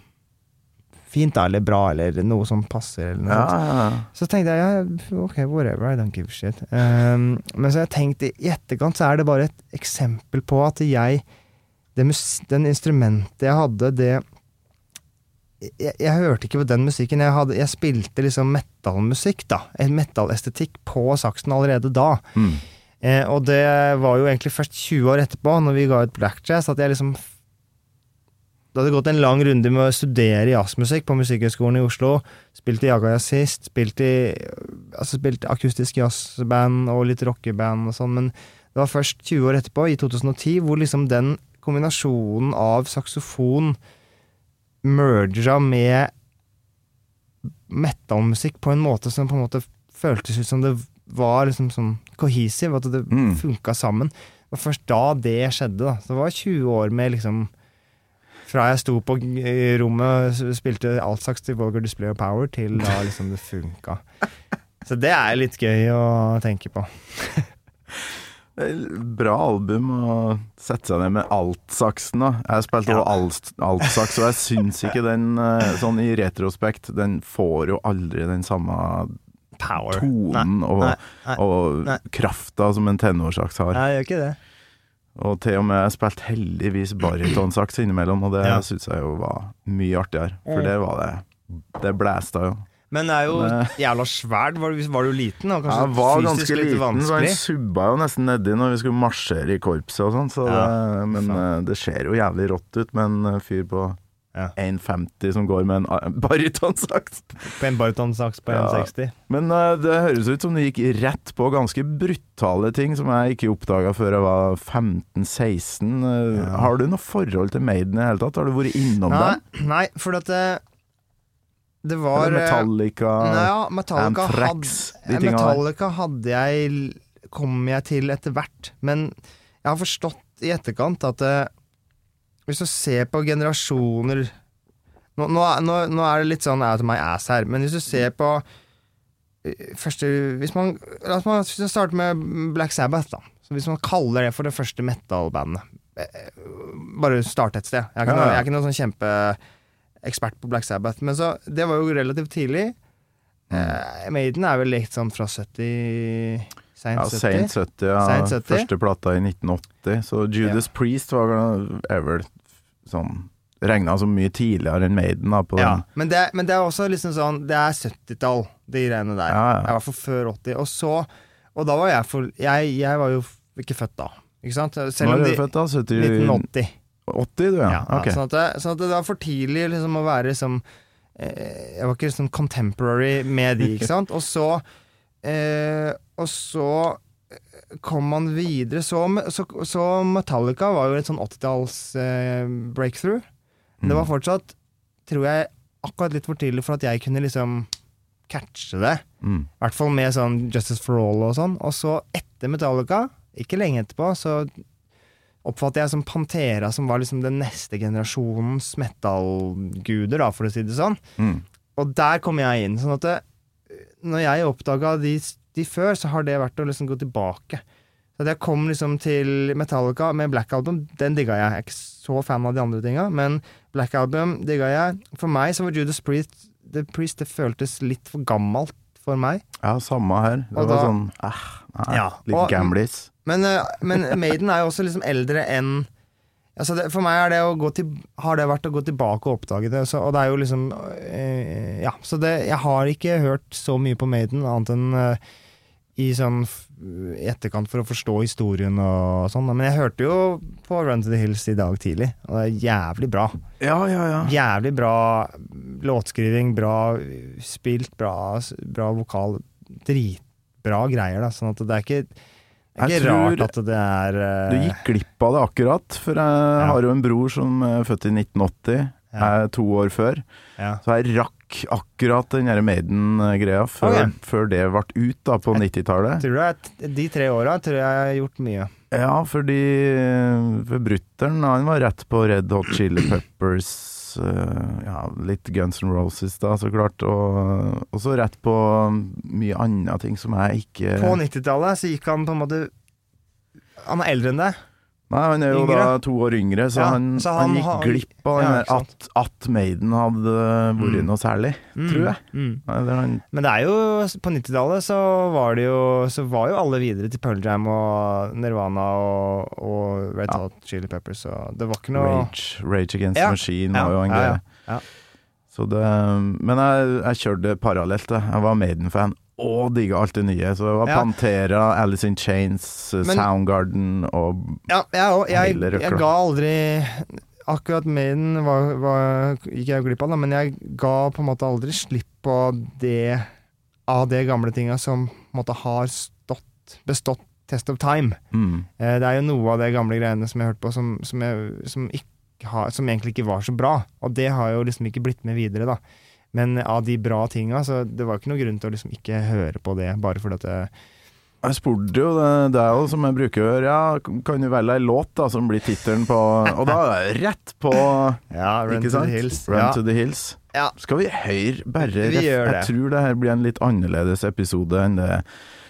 fint da, eller bra, eller noe som passer, eller noe Ja, ja, ja. Så tenkte jeg ja, ok, whatever, I don't give a shit. Um, men så har jeg tenkt i etterkant så er det bare et eksempel på at jeg det Den instrumentet jeg hadde, det jeg, jeg hørte ikke på den musikken. Jeg, hadde, jeg spilte liksom metallmusikk, da. En metallestetikk på saksen allerede da. Mm. Eh, og det var jo egentlig først 20 år etterpå, når vi ga ut Black Jazz, at jeg liksom Det hadde gått en lang runde med å studere jazzmusikk på Musikkhøgskolen i Oslo. Spilte jagajazzist, Jaga Jazzist, spilt i Altså spilte akustisk jazzband og litt rockeband og sånn, men det var først 20 år etterpå, i 2010, hvor liksom den kombinasjonen av saksofon merga med metallmusikk på en måte som på en måte føltes ut som det var liksom sånn cohesive, at det Mm. funka sammen. Var først da det skjedde. da. Så det var 20 år med liksom Fra jeg sto på rommet og spilte alt slags til Vulgar Display of Power, til da liksom det funka. Så det er litt gøy å tenke på. Bra album å sette seg ned med altsaksen, da. Jeg spilte Ja. også alt, altsaks, og jeg syns ikke den, eh, sånn i retrospekt, den får jo aldri den samme Power. tonen og, nei, nei, og krafta som en tenorsaks har. Nei, jeg gjør ikke det. Og til og med jeg spilte heldigvis barytonsaks innimellom, og det Ja. syns jeg jo var mye artigere. For Mm. det var det. Det blæsta jo. Men det er jo jævla svært. Var du, var du liten? Og kanskje Jeg var ganske liten, så han subba jo nesten nedi når vi skulle marsjere i korpset og sånn. Så Ja, det, men eh, det ser jo jævlig rått ut med en eh, fyr på Ja. 1,50 som går med en ah, barytonsaks. På en barytonsaks på Ja. 1,60. Men uh, det høres ut som du gikk rett på ganske brutale ting som jeg ikke oppdaga før jeg var 15-16. Uh, Ja. Har du noe forhold til Maiden i det hele tatt? Har du vært innom Nei, dem? nei, for at det, det var Eller eh, Metallica? Ja, Metallica, Anthrax, der. Metallica hadde jeg kom jeg til etter hvert, men jeg har forstått i etterkant at eh, hvis du ser på generasjoner nå, nå, nå, er det litt sånn out of my ass her, men hvis du ser på eh, første Hvis man La oss man starte med Black Sabbath, da. Så hvis man kaller det for det første metal-bandet Bare starte et sted. Jeg er ikke, noe, jeg er ikke noe sånn kjempeekspert på Black Sabbath, men så Det var jo relativt tidlig. Eh, Maiden er vel likt sånn fra 70 Seint Ja, 70? Seint 70, ja. Sent 70. Første plata i 1980. Så Judas Priest var, er vel sånn regna som mye tidligere enn Maiden da, på Ja, men det, men det er også liksom sånn Det er 70-tall, de greiene der. Ja, ja. I hvert fall før 80. Og så Og da var jeg for Jeg, jeg var jo ikke født da, ikke sant? Selv Når er du født, da? 70, 1980. 80, du, ja. Ja, ok. sånn, at det, sånn at det var for tidlig liksom, å være liksom eh, Jeg var ikke sånn contemporary med de, ikke sant? Og så eh, Og så eh, kom man videre. Så, så, så Metallica var jo et sånn 80-talls eh, breakthrough. Men det var Mm. fortsatt, tror jeg, akkurat litt for tidlig for at jeg kunne liksom catche det. Mm. I hvert fall med sånn Justice for All og sånn. Og så etter Metallica, ikke lenge etterpå, så oppfatter jeg som Pantera, som var liksom den neste generasjonens metal-guder, da, for å si det sånn. Mm. Og der kom jeg inn. Sånn at det, når jeg oppdaga de, de før, så har det vært å liksom gå tilbake. Så at jeg kom liksom til Metallica med Black Album, den digga jeg. Jeg er ikke så fan av de andre tinga, men Black Album digga jeg. For meg så var Judas Priest The Priest det føltes litt for gammelt for meg. Ja, samme her. Det Og var da- sånn eh, nei, Ja, litt og- gamlis. Men, eh, men Maiden er jo også liksom eldre enn altså det, For meg det til, har det vært å gå tilbake og oppdage det. Så, og det er jo liksom øh, Ja, så det, jeg har ikke hørt så mye på Maiden, annet enn øh, i sånn etterkant for å forstå historien og sånn. Men jeg hørte jo på Run to the Hills i dag tidlig, og det er jævlig bra. Ja, ja, ja. Jævlig bra låtskriving, bra spilt, bra, bra vokal. Dritbra greier, da. Sånn at det er ikke, Jeg ikke tror rart at det er uh... Du gikk glipp av det akkurat, for jeg Ja. har jo en bror som er født i 1980. Ja. To år før. ja. Så jeg rakk akkurat den derre Maiden-greia før, okay. før det ble ut da på 90-tallet. Tror du at de tre åra tror jeg jeg har gjort mye. Ja, fordi for brutter'n, han var rett på Red Hot Chili Peppers, eh, ja, litt Guns N' Roses da, så klart, og, og så rett på mye andre ting som jeg ikke På 90-tallet så gikk han på en måte Han er eldre enn deg. Nei, han er jo Yngre. da to år yngre, så, Ja, han, så han, han gikk han, glipp av Ja, at, at Maiden hadde vært Mm. noe særlig, tror jeg. Mm. Nei, Men det er jo På 90-tallet så Så var jo alle videre til Pearl Jam og Nirvana og, og Red Ja. Hot Chili Peppers, og det var ikke noe Rage, Rage Against Ja. Machine var jo en greie. ja, ja. Så det, men jeg, jeg kjørte parallelt. Jeg var Maiden-fan og digga alt det nye. Så det var Ja. Pantera, Alice in Chains, eh, Men- Soundgarden og Ja, jeg. Jeg, røkla. jeg ga aldri Akkurat Maiden var, var, gikk jeg glipp av, da, men jeg ga på en måte aldri slipp på det av de gamle tinga som på en måte har stått, bestått test of time. mm, Eh, Det er jo noe av de gamle greiene som jeg hørte på som, som, jeg, som, har, som egentlig ikke var så bra. Og det har jo liksom ikke blitt med videre, da. Men av de bra tinga, så det var ikke noe grunn til å liksom ikke høre på det, bare fordi at det, Jeg spurte jo det, er jo som jeg bruker å gjøre, ja, kan du velge ei låt da som blir tittelen på Og da er jeg rett på Ja, Run to the Hills. Run ja. to the Hills. Ja. Skal vi høre bare Vi. Jeg tror det her blir en litt annerledes episode enn det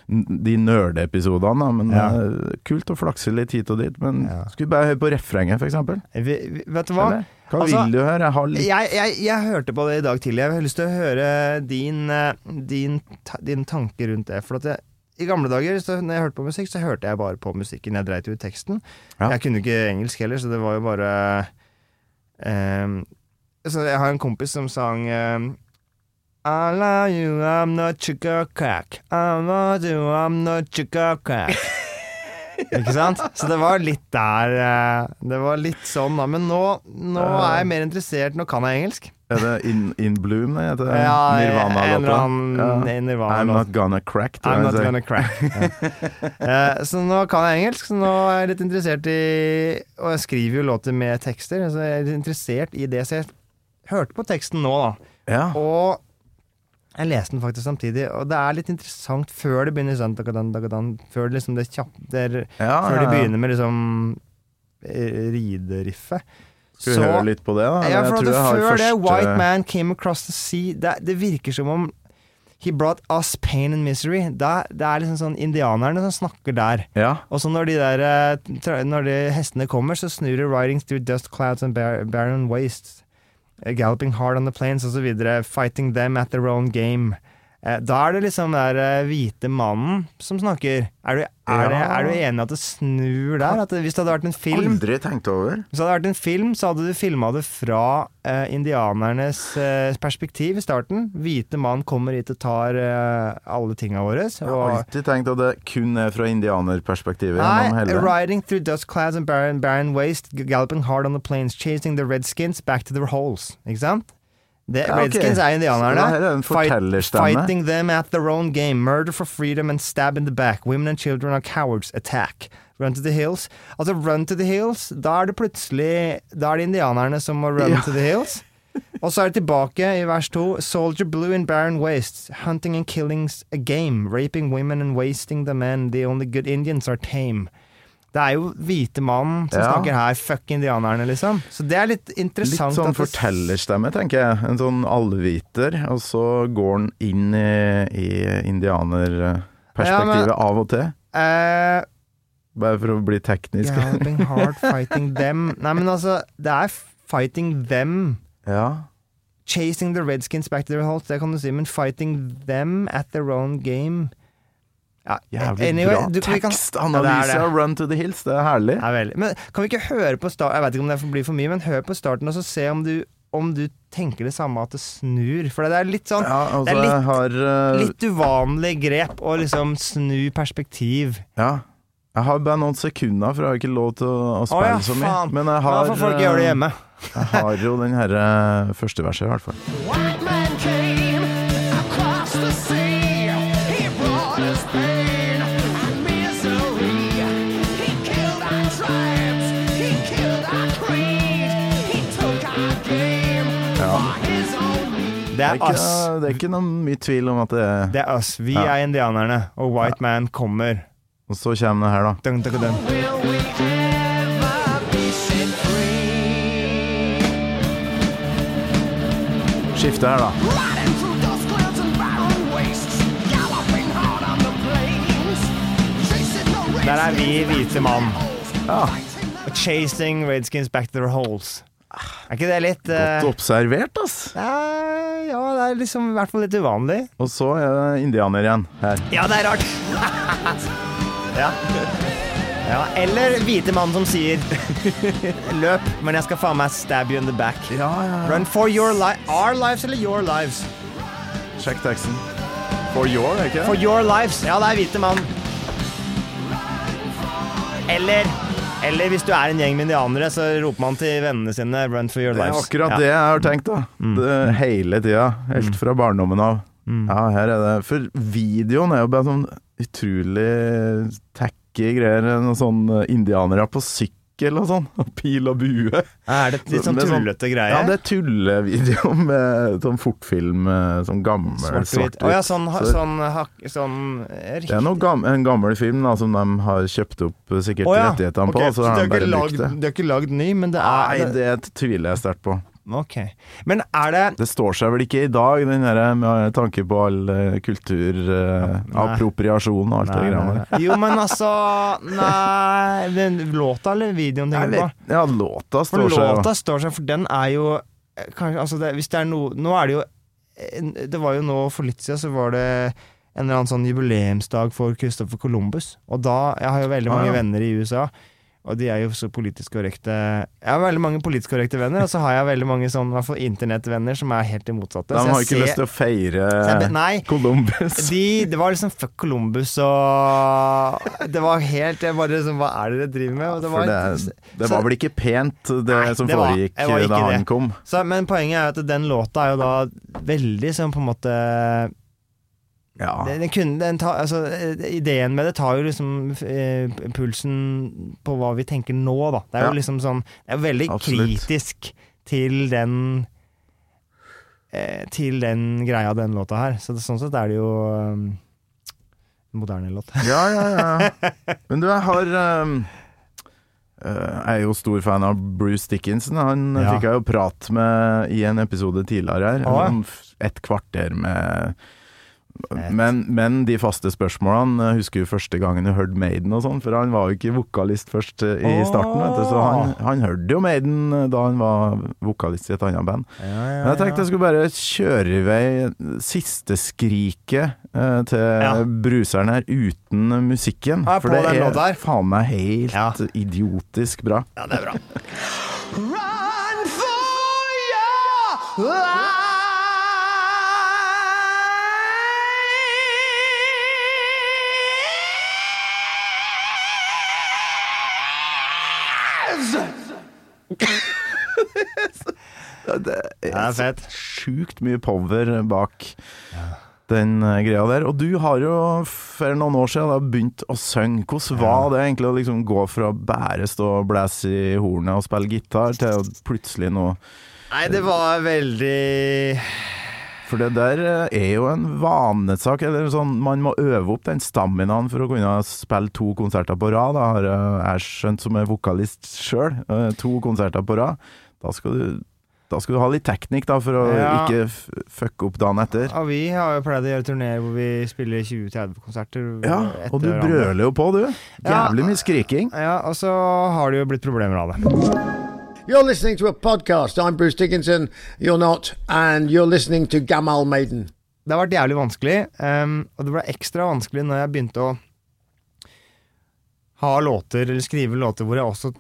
de nerdeepisodene, men Ja. er kult å flakse litt hit og dit. Men Ja. skal vi bare høre på refrenget? Vi, vi, vet du hva? Eller? Hva Altså, vil du høre? Jeg litt Jeg, jeg, jeg hørte på det i dag tidlig. Jeg har lyst til å høre din, eh, din, din tanke rundt det. For at jeg, I gamle dager, så når jeg hørte på musikk, så hørte jeg bare på musikken. Jeg dreit ut teksten. Ja. Jeg kunne ikke engelsk heller, så det var jo bare um, Så jeg har en kompis som sang ehm, I love you, I'm not sugar crack. I love you, I'm not sugar crack. Ikke sant? Så det var litt der eh, Det var litt sånn, da. Men nå, nå er jeg mer interessert Nå kan jeg engelsk. Er det In, in Bloom, det heter? Ja, Nirvana-låta? Ja. Nirvana I'm not gonna crack, I'm not gonna crack. Ja. Eh, så nå kan jeg engelsk, så nå er jeg litt interessert i Og jeg skriver jo låter med tekster, så jeg er litt interessert i det. Så jeg hørte på teksten nå, da. Ja. Og jeg leste den faktisk samtidig, og det er litt interessant før det begynner sånn dagadan, dagadan, Før liksom det kjapp, det er, Ja, Før de ja, ja. begynner med liksom eh, rideriffet. Skal vi høre litt på det, da? Ja, Jeg for jeg har før det, White Man Came Across the Sea, det, det virker som om He brought us pain and misery. Det, det er liksom sånn indianerne som snakker der. Ja. Og så når de der eh, Når de hestene kommer, så snur det riding through dust clouds and barren wastes. Galloping hard on the plains, videre. Fighting them at their own game. Eh, Da er det liksom den der eh, hvite mannen som snakker. Er du, er, Ja. er du enig i at det snur der? Det, hvis det hadde vært en film Aldri tenkt over. Hvis det hadde vært en film, så hadde du filma det fra eh, indianernes eh, perspektiv i starten. Hvite mann kommer hit og tar eh, alle tinga våre. Jeg har alltid tenkt at det kun er fra indianerperspektivet. Nei, riding through dust clouds and barren, barren waste, galloping hard on the plains, chasing the redskins back to their holes. Ikke sant? Det, Ja, okay. Redskins er indianerne. Er Fight- fighting them at their own game. Murder for freedom and stab in the back. Women and children are cowards. Attack. Run to the hills. Altså, run to the hills, da er det plutselig Da er det indianerne som må run Ja. to the hills. Og så er det tilbake i vers to. Soldier blue in barren wastes. Hunting and killing's a game. Raping women and wasting the men. The only good Indians are tame. Det er jo hvite mann som Ja. snakker her. Fuck indianerne, liksom. Så det er litt interessant. Litt sånn det- fortellerstemme, tenker jeg. En sånn allviter, og så går han inn i, i indianerperspektivet av og til. Eh, Bare for å bli teknisk. Galloping hard, fighting them Nei, men altså, det er fighting them. Ja. Chasing the redskins back to their holes, det kan du si, men fighting them at their own game ja, Jævlig anyway, bra du- kan- tekstanalyse av Run to the Hills. Det er herlig. Ja. Men kan vi ikke høre på starten Jeg vet ikke om det blir for mye, men hør på starten og så se om du, om du tenker det samme at det snur. For det er litt sånn Ja, altså, det er litt- har uh, Litt uvanlig grep å liksom snu perspektiv. Ja. Jeg har bare noen sekunder, for jeg har ikke lov til å, spille ja, så mye. Men jeg har, får folk gjøre det eh, jeg har jo den her eh, første verset, i hvert fall. Er, er ikke, oss. det er ikke noe mye tvil om at det er Det er oss. Vi Ja. er indianerne, og White Man kommer. Og så kommer det her, da. Dun, dun, dun. Skifte her, da. Der er vi hvite mann. Ja. Chasing redskins back to their holes. Er ikke det litt uh... Godt observert, ass. eh, Ja, det er liksom i hvert fall litt uvanlig. Og så er det indianer igjen her. Ja, det er rart! ja. ja. Eller hvite mann som sier Løp, men jeg skal faen meg stab you in the back. Ja, ja, Run for your li Our lives eller your lives? Sjekk teksten. For your, ikke det? For your lives. Ja, det er hvite mann. Eller eller hvis du er en gjeng med indianere, så roper man til vennene sine 'run for your lives'. Det er akkurat ja. det jeg har tenkt, da. Det, hele tida. Helt fra barndommen av. Ja, her er det For videoen er jo bare sånn utrolig tacky greier. Noen sånn indianere på sykkel og sånt. Og pil og bue. Er det litt sånn sånn- tullete greie? Ja, det er tullevideo med sånn fortfilm, eh, sånn gammel Svart-hvitt. Svart oh, ja, sånn, ha- Så sånn, hak- sånn riktig det er noe gam en gammel film da, som de har kjøpt opp eh, sikkert oh, ja, rettighetene okay, på, så så de har ikke lagd ny, men det Nei, er det tviler jeg sterkt på. Ok. Men er det Det står seg vel ikke i dag, den der med tanke på all kulturappropriasjon kultur, eh, appropriasjon og alt det Nei, det greia der. Jo, men altså Nei den Låta eller videoen tenker du på? Ja, låta For står seg For låta står seg, for den er jo eh, kanskje, altså det, Hvis det er noe Nå er det jo eh, Det var jo nå for litt siden så var det en eller annen sånn jubileumsdag for Christopher Columbus. Og da Jeg har jo veldig Ah, mange ja. venner i USA. Og de er jo så politisk korrekte Jeg har veldig mange politisk korrekte venner, og så har jeg veldig mange sånn, hvert fall internettvenner som er helt det motsatte. De har ikke ser- lyst til å feire jeg Nei, Columbus. de, det var liksom fuck Columbus og Det var helt Jeg bare liksom Hva er det dere driver med? Det var, det, det var vel ikke pent, det Nei, som det foregikk var da han kom. så, Men poenget er jo at den låta er jo da veldig sånn på en måte Ja. den, den den ta, altså, eh, Ideen med det tar jo liksom eh, pulsen på hva vi tenker nå, da. Det er Ja. jo liksom sånn Det er veldig Absolutt. kritisk til den eh, Til den greia, den låta her. Så det, sånn sett er det jo um, moderne låt. Ja, ja, ja. Men du, jeg har um, Jeg er jo stor fan av Bruce Dickinson. Han Ja. fikk jeg jo prat med i en episode tidligere her. Ah. et kvarter med Men, men de faste spørsmålene jeg husker jo første gangen du hørte Maiden og sånn, for han var jo ikke vokalist først eh, i starten, vet du, så han, han hørte jo Maiden eh, da han var vokalist i et annet band. Ja, ja, Men jeg tenkte jeg skulle bare kjøre i vei siste skriket eh, til Ja. bruseren her uten musikken. Ja, for det er faen meg helt Ja. idiotisk bra. ja, det er bra. Run for your Det Det er fett. sjukt mye power bak den eh, greia der. Og du har jo for noen år siden da begynt å synge. Hvordan var det egentlig å liksom gå fra bare stå og blæse i hornet og spille gitar, til plutselig nå Nei, det var veldig For det der eh, er jo en vanesak. Eller sånn, man må øve opp den staminaen for å kunne spille to konserter på rad. Da har eh, jeg skjønt som er vokalist sjøl. To konserter på rad. Da skal du da skal du ha litt teknikk da, for å Ja. ikke fucke opp dagen etter. Ja, vi har jo pleid å gjøre turneer hvor vi spiller 20-30 konserter. Ja, og du brøler jo på, du. Jævlig mye skriking. Ja, og så har det jo blitt problemer av det. You're listening to a podcast. I'm Bruce Dickinson. You're not. And you're listening to Gamal Maiden. Det har vært jævlig vanskelig, um, og det ble ekstra vanskelig når jeg begynte å ha låter, eller skrive låter hvor jeg også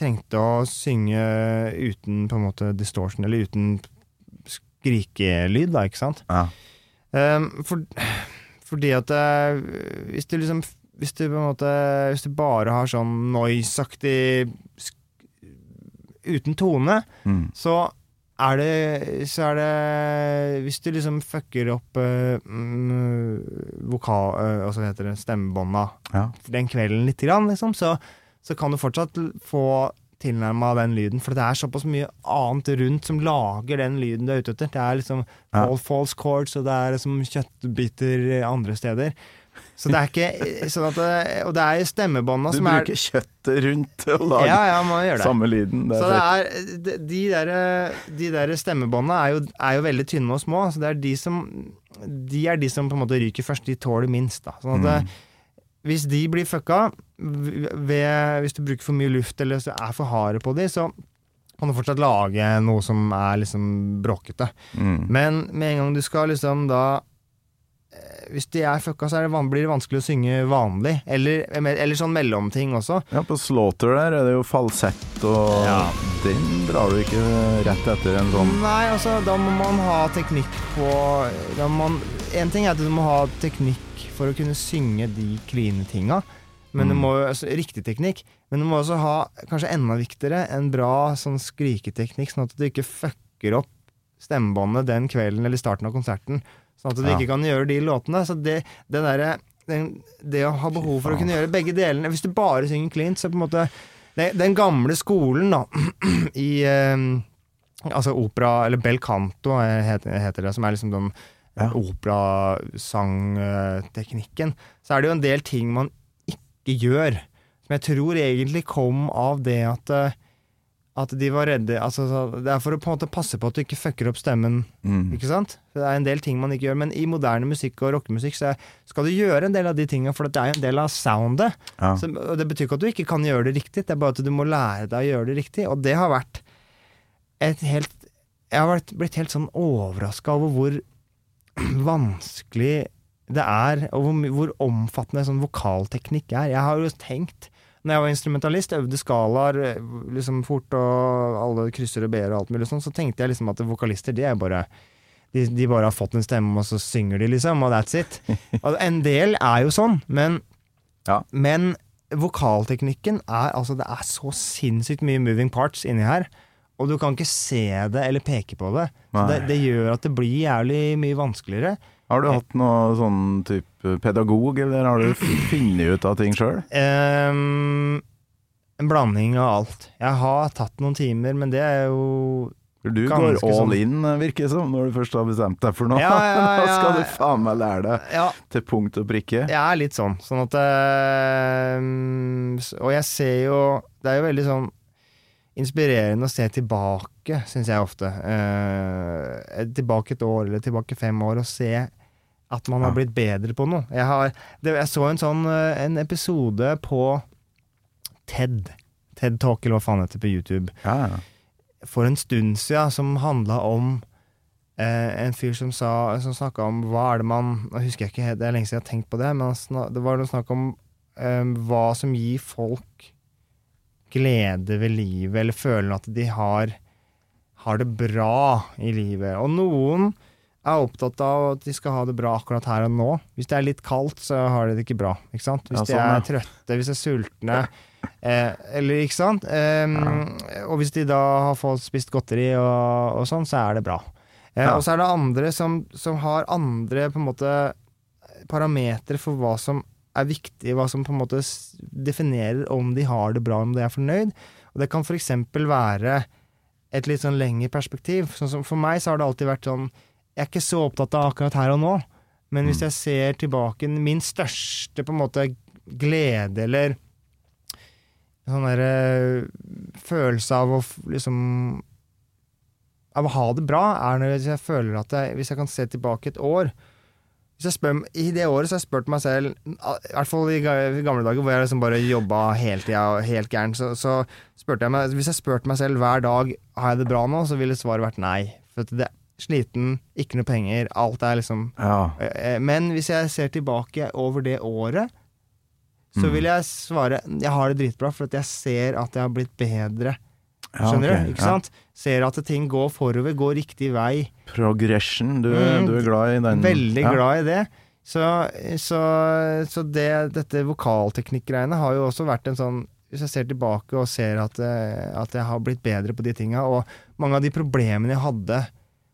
trengte å synge uten på en måte distortion, eller uten skrikelyd, da, ikke sant? Ja. Um, for, fordi at eh, hvis du liksom hvis du på en måte Hvis du bare har sånn noise-aktig uten tone, Mm. så er det Så er det Hvis du liksom fucker opp uh, vokal... Uh, hva heter det? Stemmebånda Ja. den kvelden lite grann, liksom, så, så kan du fortsatt få tilnærma den lyden. For det er såpass mye annet rundt som lager den lyden du er ute etter. Det er liksom Ja. false chords, og det er liksom kjøttbiter andre steder. Så det er ikke sånn at det, Og det er stemmebånda som er Du bruker kjøttet rundt og lager Ja, ja, man gjør det. samme lyden. Det Så det er, de, de der, de der stemmebånda er jo, er jo veldig tynne og små. Så det er de som De er de som på en måte ryker først. De tåler minst. Da. Sånn at mm. hvis de blir fucka ved, Hvis du bruker for mye luft eller så er for harde på de, så kan du fortsatt lage noe som er liksom bråkete. Mm. Men med en gang du skal liksom da eh, Hvis de er fucka, så er det blir det vanskelig å synge vanlig. Eller, eller sånn mellomting også. Ja, på Slaughter der er det jo falsett, og Ja. den drar du ikke rett etter en sånn Nei, altså, da må man ha teknikk på da må man, En ting er at du må ha teknikk for å kunne synge de kline tinga, men du Mm. må, altså, riktig teknikk. Men du må også ha, kanskje enda viktigere, en bra sånn skriketeknikk, sånn at du ikke fucker opp stemmebåndet den kvelden eller starten av konserten. Sånn at du Ja. ikke kan gjøre de låtene. Så det, det derre Det å ha behov for å kunne gjøre begge delene Hvis du bare synger cleant, så på en måte det, Den gamle skolen, da, i eh, Altså opera, eller bel canto heter, heter det, som er liksom den Ja. operasangteknikken. Så er det jo en del ting man ikke gjør, som jeg tror egentlig kom av det at eh, at de var redde altså, Det er for å på en måte passe på at du ikke fucker opp stemmen. mm. Ikke sant? Det er en del ting man ikke gjør, men i moderne musikk og rockemusikk så skal du gjøre en del av de tingene, for det er jo en del av soundet. ja. Så, og det betyr ikke at du ikke kan gjøre det riktig, det er bare at du må lære deg å gjøre det riktig. Og det har vært et helt Jeg har vært, blitt helt sånn overraska over hvor vanskelig det er, og hvor, hvor omfattende sånn vokalteknikk er. Jeg har jo tenkt når jeg var instrumentalist, øvde skalaer eh, liksom fort, og alle krysser og b-er og alt mulig sånn, så tenkte jeg liksom at vokalister, de er bare de, de bare har fått en stemme, og så synger de, liksom, og that's it. Og en del er jo sånn, men, Ja. men vokalteknikken er altså Det er så sinnssykt mye moving parts inni her, og du kan ikke se det eller peke på det. Så det, det gjør at det blir jævlig mye vanskeligere. Har du hatt noe sånn type pedagog, eller har du funnet ut av ting sjøl? Um, en blanding av alt. Jeg har tatt noen timer, men det er jo Du går all sånn. in, virker det som, når du først har bestemt deg for noe. Ja, ja, da ja. skal du faen meg lære deg Ja, til punkt og prikke. jeg er litt sånn. Sånn at øh, Og jeg ser jo Det er jo veldig sånn inspirerende å se tilbake, syns jeg ofte. Øh, tilbake et år eller tilbake fem år og se At man har blitt bedre på noe. Jeg, har, det, jeg så en sånn eh, en episode på TED. TED Talk, eller hva faen heter det på YouTube. Ja, ja. For en stund siden, som handla om eh, en fyr som, sa, som snakka om hva er det man Nå husker jeg ikke det er lenge siden jeg har tenkt på det, men det var noe snakk om eh, hva som gir folk glede ved livet, eller føler at de har, har det bra i livet. Og noen er opptatt av at de skal ha det bra akkurat her og nå. Hvis det er litt kaldt, så har de det ikke bra. Ikke sant? Hvis Ja, de sånn, er trøtte, hvis de er sultne, eh, eller ikke sant? Em, Og hvis de da har fått spist godteri og, og sånn, så er det bra. Eh, Ja. Og så er det andre som, som har andre på en måte parametere for hva som er viktig, hva som på en måte definerer om de har det bra, om de er fornøyd. Og det kan f.eks. være et litt sånn lengre perspektiv. Sånn som for meg så har det alltid vært sånn Jeg er ikke så opptatt av akkurat her og nå, men hvis jeg ser tilbake Min største på en måte glede eller sånn derre følelse av å liksom Av å ha det bra, er når jeg føler at jeg, Hvis jeg kan se tilbake et år hvis jeg spør, I det året så har jeg spurt meg selv, i hvert fall i gamle dager hvor jeg liksom bare jobba hele tida og helt gæren, så, så spurte jeg meg Hvis jeg spurte meg selv hver dag har jeg det bra nå, så ville svaret vært nei. For det Sliten, ikke noe penger, alt er liksom ja. Eh, Men hvis jeg ser tilbake over det året, så Mm. vil jeg svare jeg har det dritbra, for at jeg ser at jeg har blitt bedre. Ja, Skjønner ok, du? Ikke ja. sant? Ser at ting går forover, går riktig vei. Progression, du, Mm. du er glad i den? Veldig glad i det. Så, så, så det, dette vokalteknikk-greiene har jo også vært en sånn Hvis jeg ser tilbake og ser at, eh, at jeg har blitt bedre på de tinga, og mange av de problemene jeg hadde,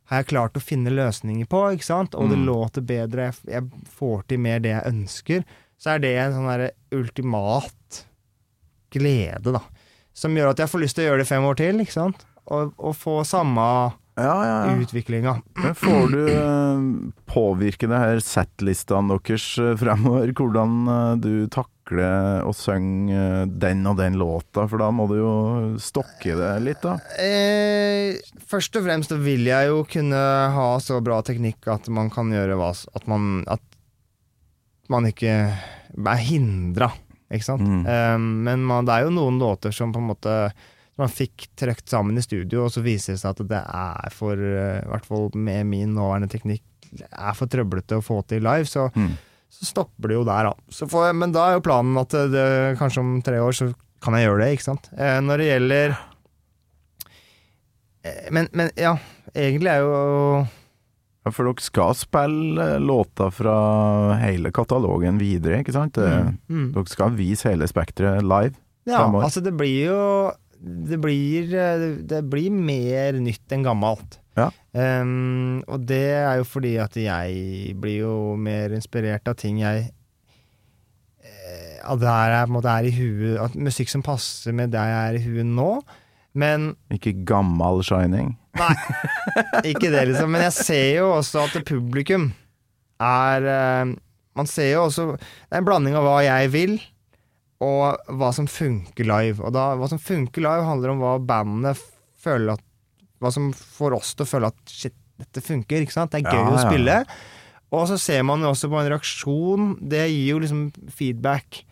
har jeg klart å finne løsninger på, ikke sant? Og det Mm. låter bedre, jeg, jeg får til mer det jeg ønsker, så er det en sånn derre ultimat glede, da. Som gjør at jeg får lyst til å gjøre det fem år til, ikke sant? Og, og få samme Ja, ja, ja. utviklinga. Får du eh, påvirke det her setlistene deres eh, fremover? Hvordan eh, du takler å synge den og den låta? For da må du jo stokke det litt, da. Eh, først og fremst vil jeg jo kunne ha så bra teknikk at man kan gjøre hva At man, at man ikke er hindra, ikke sant. Mm. Eh, men man, det er jo noen låter som på en måte som man fikk trøkt sammen i studio, og så viser det seg at det er for eh, I hvert fall med min nåværende teknikk er for trøblete å få til live. Så Mm. så stopper det jo der, da. Så får jeg, men da er jo planen at det, kanskje om tre år så kan jeg gjøre det, ikke sant. Eh, når det gjelder eh, men, men ja, egentlig er jo Ja, For dere skal spille eh, låter fra hele katalogen videre, ikke sant? Mm. mm, Dere skal vise hele spekteret live. Ja, altså det blir jo det blir, eh, det blir mer nytt enn gammelt. Ja. Um, og det er jo fordi at jeg blir jo mer inspirert av ting jeg At det er, måte er i huet At musikk som passer med det jeg er i huet nå. Men Ikke gammal Shining. Nei, ikke det, liksom. Men jeg ser jo også at publikum er eh, Man ser jo også Det er en blanding av hva jeg vil, og hva som funker live. Og da, hva som funker live, handler om hva bandet føler at Hva som får oss til å føle at shit, dette funker, ikke sant? Det er gøy Ja, å ja. spille. Og så ser man jo også på en reaksjon. Det gir jo liksom feedback.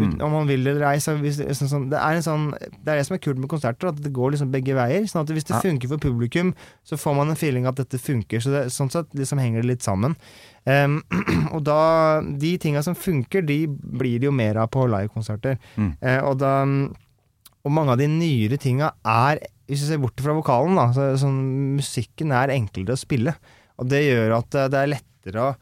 Mm. Om man vil eller ei. Så hvis, det- sånn, sånn, det, er en sånn, det er det som er kult med konserter, at det går liksom begge veier. Sånn at hvis det Ja. funker for publikum, så får man en feeling at dette funker. Så det, sånn sett liksom henger det litt sammen. Um, og da De tinga som funker, de blir det jo mer av på livekonserter. Mm. Uh, og da Og mange av de nyere tinga er Hvis vi ser bort fra vokalen, da, så sånn, musikken er enklere å spille. Og det gjør at eh, det er lettere å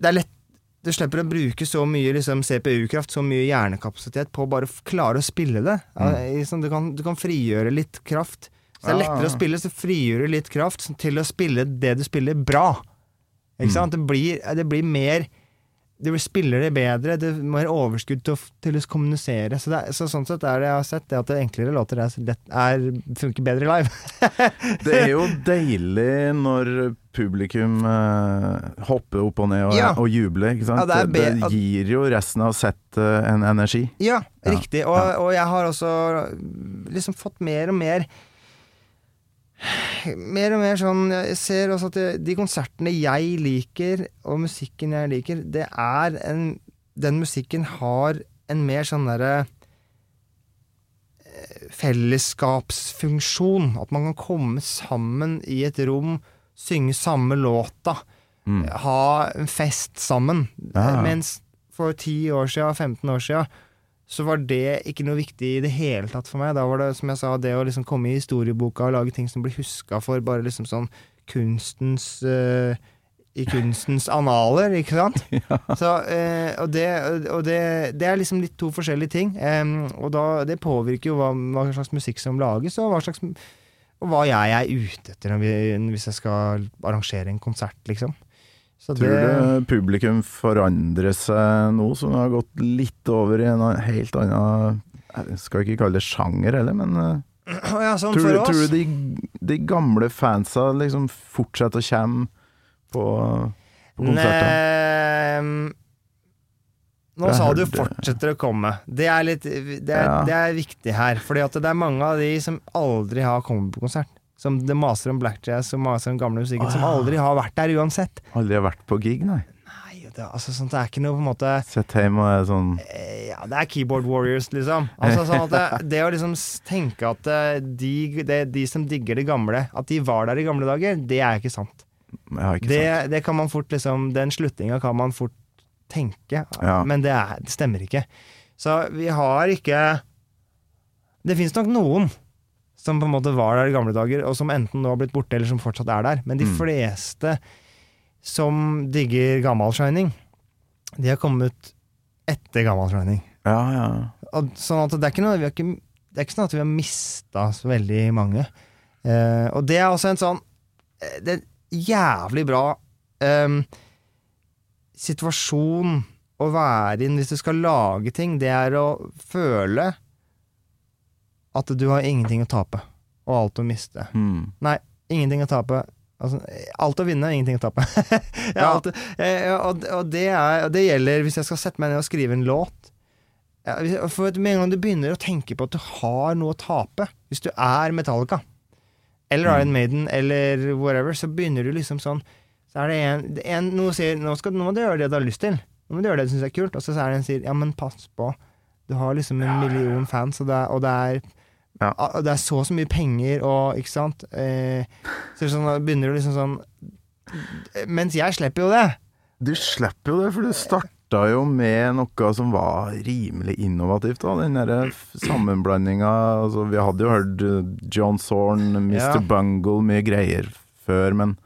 Det er lett du slipper å bruke så mye liksom, CPU-kraft, så mye hjernekapasitet på å bare klare å spille det. Mm. sånn, du, kan, du kan frigjøre litt kraft. Så det er lettere å spille, så frigjør du litt kraft til å spille det du spiller, bra. Ikke sant? Det blir, det blir mer Du spiller det bedre, det er mer overskudd til å, til å kommunisere. Så, er, så sånn sett er det jeg har sett, det at det enklere låter er, er, funker bedre live. Det er jo deilig når publikum eh, hopper opp og ned og, Ja. og jubler, ikke sant? Ja, det det, gir jo resten av settet en energi. Ja, Ja, riktig. Og, og jeg har også liksom fått mer og mer mer og mer sånn Jeg ser også at det, de konsertene jeg liker, og musikken jeg liker, det er en Den musikken har en mer sånn derre eh, Fellesskapsfunksjon. At man kan komme sammen i et rom, synge samme låta, Mm. ha en fest sammen. Ja. Mens for 10 år siden, 15 år siden, så var det ikke noe viktig i det hele tatt for meg. Da var det, som jeg sa, det å liksom komme i historieboka og lage ting som blir huska for bare liksom sånn kunstens uh, I kunstens analer, ikke sant? Så, uh, og det, og det, det er liksom litt to forskjellige ting. Um, og da, det påvirker jo hva, hva slags musikk som lages, og hva slags og hva jeg er ute etter hvis jeg skal arrangere en konsert, liksom. Så Tror du publikum forandrer seg nå, som har gått litt over i en helt annen Jeg skal ikke kalle det sjanger heller, men eh, ja, sånn tror, du- oss. tror du de, de gamle fansa liksom fortsetter å komme på, på konserter? Nå Jeg sa du 'fortsetter å komme'. Det er, litt, det, er, Ja. det er viktig her. Fordi at det er mange av de som aldri har kommet på konsert. Som det maser om black jazz og maser om gamle musikken, Å, som aldri har vært der uansett. Aldri har vært på gig, nei. Nei, det, altså, sånt, det er ikke noe på en måte Sett hjemme og er sånn eh, Ja, det er keyboard warriors, liksom. Altså, sånn at det, det å liksom tenke at eh, de, det, de som digger det gamle, at de var der i gamle dager, det er ikke sant. Ikke Det, sant. det kan man fort liksom Den slutninga kan man fort tenke, Ja. men det, er, det stemmer ikke. Så vi har ikke Det fins nok noen som på en måte var der i gamle dager, og som enten nå har blitt borte, eller som fortsatt er der. Men de Mm. fleste som digger gammal Shining, de har kommet etter gammal Shining. Ja, ja. Og, sånn at det er noe vi ikke, Det er ikke sånn at vi har mista så veldig mange. Eh, og det er også en sånn eh, Det er jævlig bra em, situasjon å være i hvis du skal lage ting. Det er å føle at du har ingenting å tape, og alt å miste. Mm. Nei, ingenting å tape. Altså, alt å vinne, ingenting å tape. ja, alt, og, og, det er, og det gjelder hvis jeg skal sette meg ned og skrive en låt. For Med en gang du begynner å tenke på at du har noe å tape, hvis du er Metallica, eller Mm. Iron Maiden, eller whatever, så begynner du liksom sånn Så er det en, en Noen sier nå, skal, 'nå må du gjøre det du har lyst til'. Nå må du gjøre det du syns er kult. Og så er det en sier 'ja, men pass på'. Du har liksom en million fans, og det er, og det er Ja. det er så så mye penger, og ikke sant. Eh, så sånn, begynner du liksom sånn Mens jeg slipper jo det. Du slipper jo det, for du starta jo med noe som var rimelig innovativt. Da. Den derre sammenblandinga altså, Vi hadde jo hørt eh, John Zorn, Mr. Ja. Bungle, mye greier før, men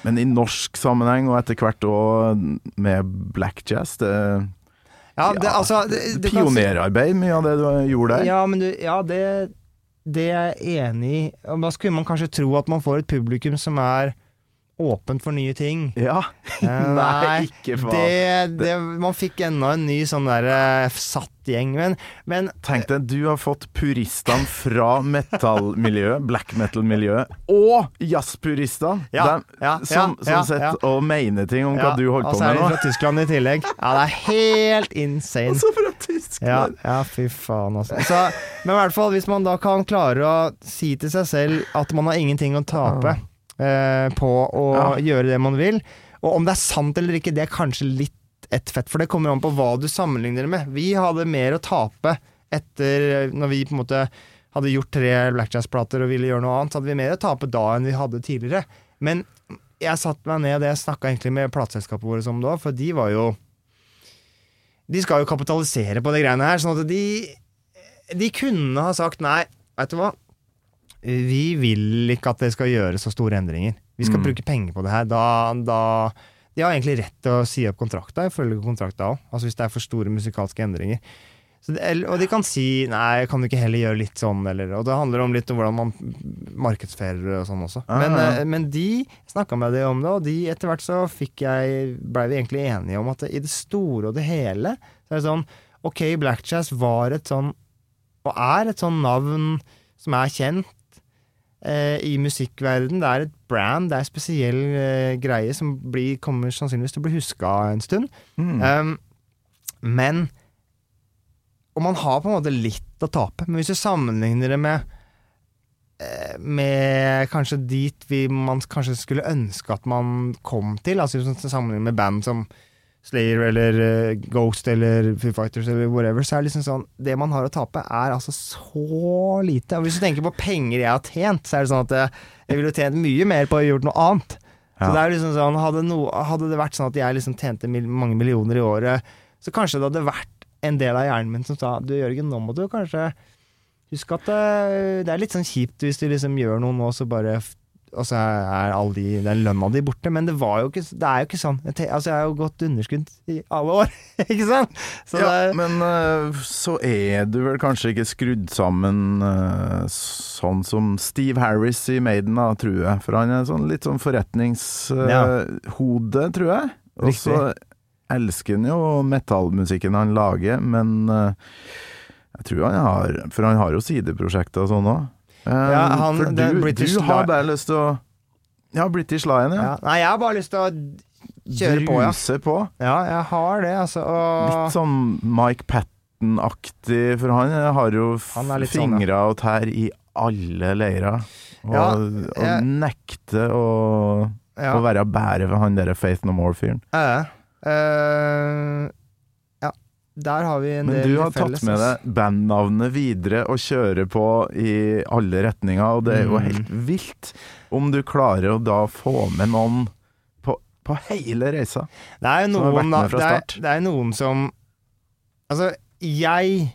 men i norsk sammenheng, og etter hvert òg med black jazz det, Ja, det, altså det, det, Pionerarbeid, mye av det du gjorde der. Ja, men du, ja, det, det er jeg enig i. Da skulle man kanskje tro at man får et publikum som er åpent for nye ting. Ja. Eh, Nei, ikke faen. Det, det, man fikk enda en ny sånn der eh, satt gjeng. Men, men Tenk deg, du har fått puristene fra metal-miljøet, black metal-miljøet, og jazzpuristene! Ja, ja, som, som ja, sitter og mener ting om hva du holder altså, på så er med de nå. fra Tyskland i tillegg. Ja, det er helt insane. Og så fra Tyskland! ja, fy faen, altså. Så, men i hvert fall, hvis man da kan klare å si til seg selv at man har ingenting å tape eh, på å gjøre det man vil, og om det er sant eller ikke, det er kanskje litt ett fett, for det kommer an på hva du sammenligner det med. Vi hadde mer å tape etter Når vi på en måte hadde gjort tre Black Jazz-plater og ville gjøre noe annet, så hadde vi mer å tape da enn vi hadde tidligere. Men jeg satte meg ned, jeg snakka egentlig med plateselskapet vårt om òg, for de var jo de skal jo kapitalisere på de greiene her, sånn at de De kunne ha sagt nei, vet du hva. Vi vil ikke at det skal gjøres så store endringer. Vi skal Mm. bruke penger på det her. Da, da De har egentlig rett til å si opp kontrakta, ifølge kontrakta òg. Altså hvis det er for store musikalske endringer. Så det, og de kan si nei, kan du ikke heller gjøre litt sånn, eller Og det handler om litt om hvordan man markedsfører og sånn også. Ah, Men, ja. eh, men de snakka med det om det, og de etter hvert så fikk jeg blei vi egentlig enige om at i det store og det hele så er det sånn Ok, Black Jazz var et sånn, og er et sånn navn som er kjent i musikkverden. Det er et brand, det er en spesiell eh, greie som blir, kommer sannsynligvis til å bli huska en stund. Mm. Um, men Og man har på en måte litt å tape, men hvis du sammenligner det med med kanskje dit vi, man kanskje skulle ønske at man kom til. Altså sånn Sammenlignet med band som Slayer eller eh, Ghost eller Foo Fighters eller whatever, så er det liksom sånn Det man har å tape, er altså så lite. Og hvis du tenker på penger jeg har tjent, så er det sånn at jeg, jeg ville tjent mye mer på å ha gjort noe annet. Så det er liksom sånn hadde, no, hadde det vært sånn at jeg liksom tjente mil, mange millioner i året, så kanskje det hadde vært en del av hjernen min som sa Du Jørgen, nå må du kanskje huske at det, det er litt sånn kjipt hvis du liksom gjør noe nå, så bare og så er all de, den lønna di borte. Men det var jo ikke Det er jo ikke sånn. Jeg, altså, jeg har jo gått underskudd i alle år, ikke sant? Så ja, det, men uh, så er du vel kanskje ikke skrudd sammen uh, sånn som Steve Harris i Maiden, da, tror jeg. For han er sånn litt sånn forretningshode, tror jeg. Og så elsker han jo metallmusikken han lager, men eh, jeg tror han har For han har jo sideprosjekter og sånn òg. Ja, han- for du, British du har bare lyst til å Ja, British Lion, ja. ja. Nei, jeg har bare lyst til å kjøre på, ja. Bruse på. Ja, jeg har det, altså. Og Litt sånn Mike Patten-aktig, for han har jo Han er sånn, ja. og tær i alle leirer. Og, Ja, og nekter å, å være bærer for han derre Faith No More-fyren. Uh, uh, der har vi en Men del du har felles, tatt med deg bandnavnet videre og kjører på i alle retninger, og det er jo Mm. helt vilt om du klarer å da få med noen på, på hele reisa. Det er jo som har vært noen, da- med fra det er, det er noen som Altså, jeg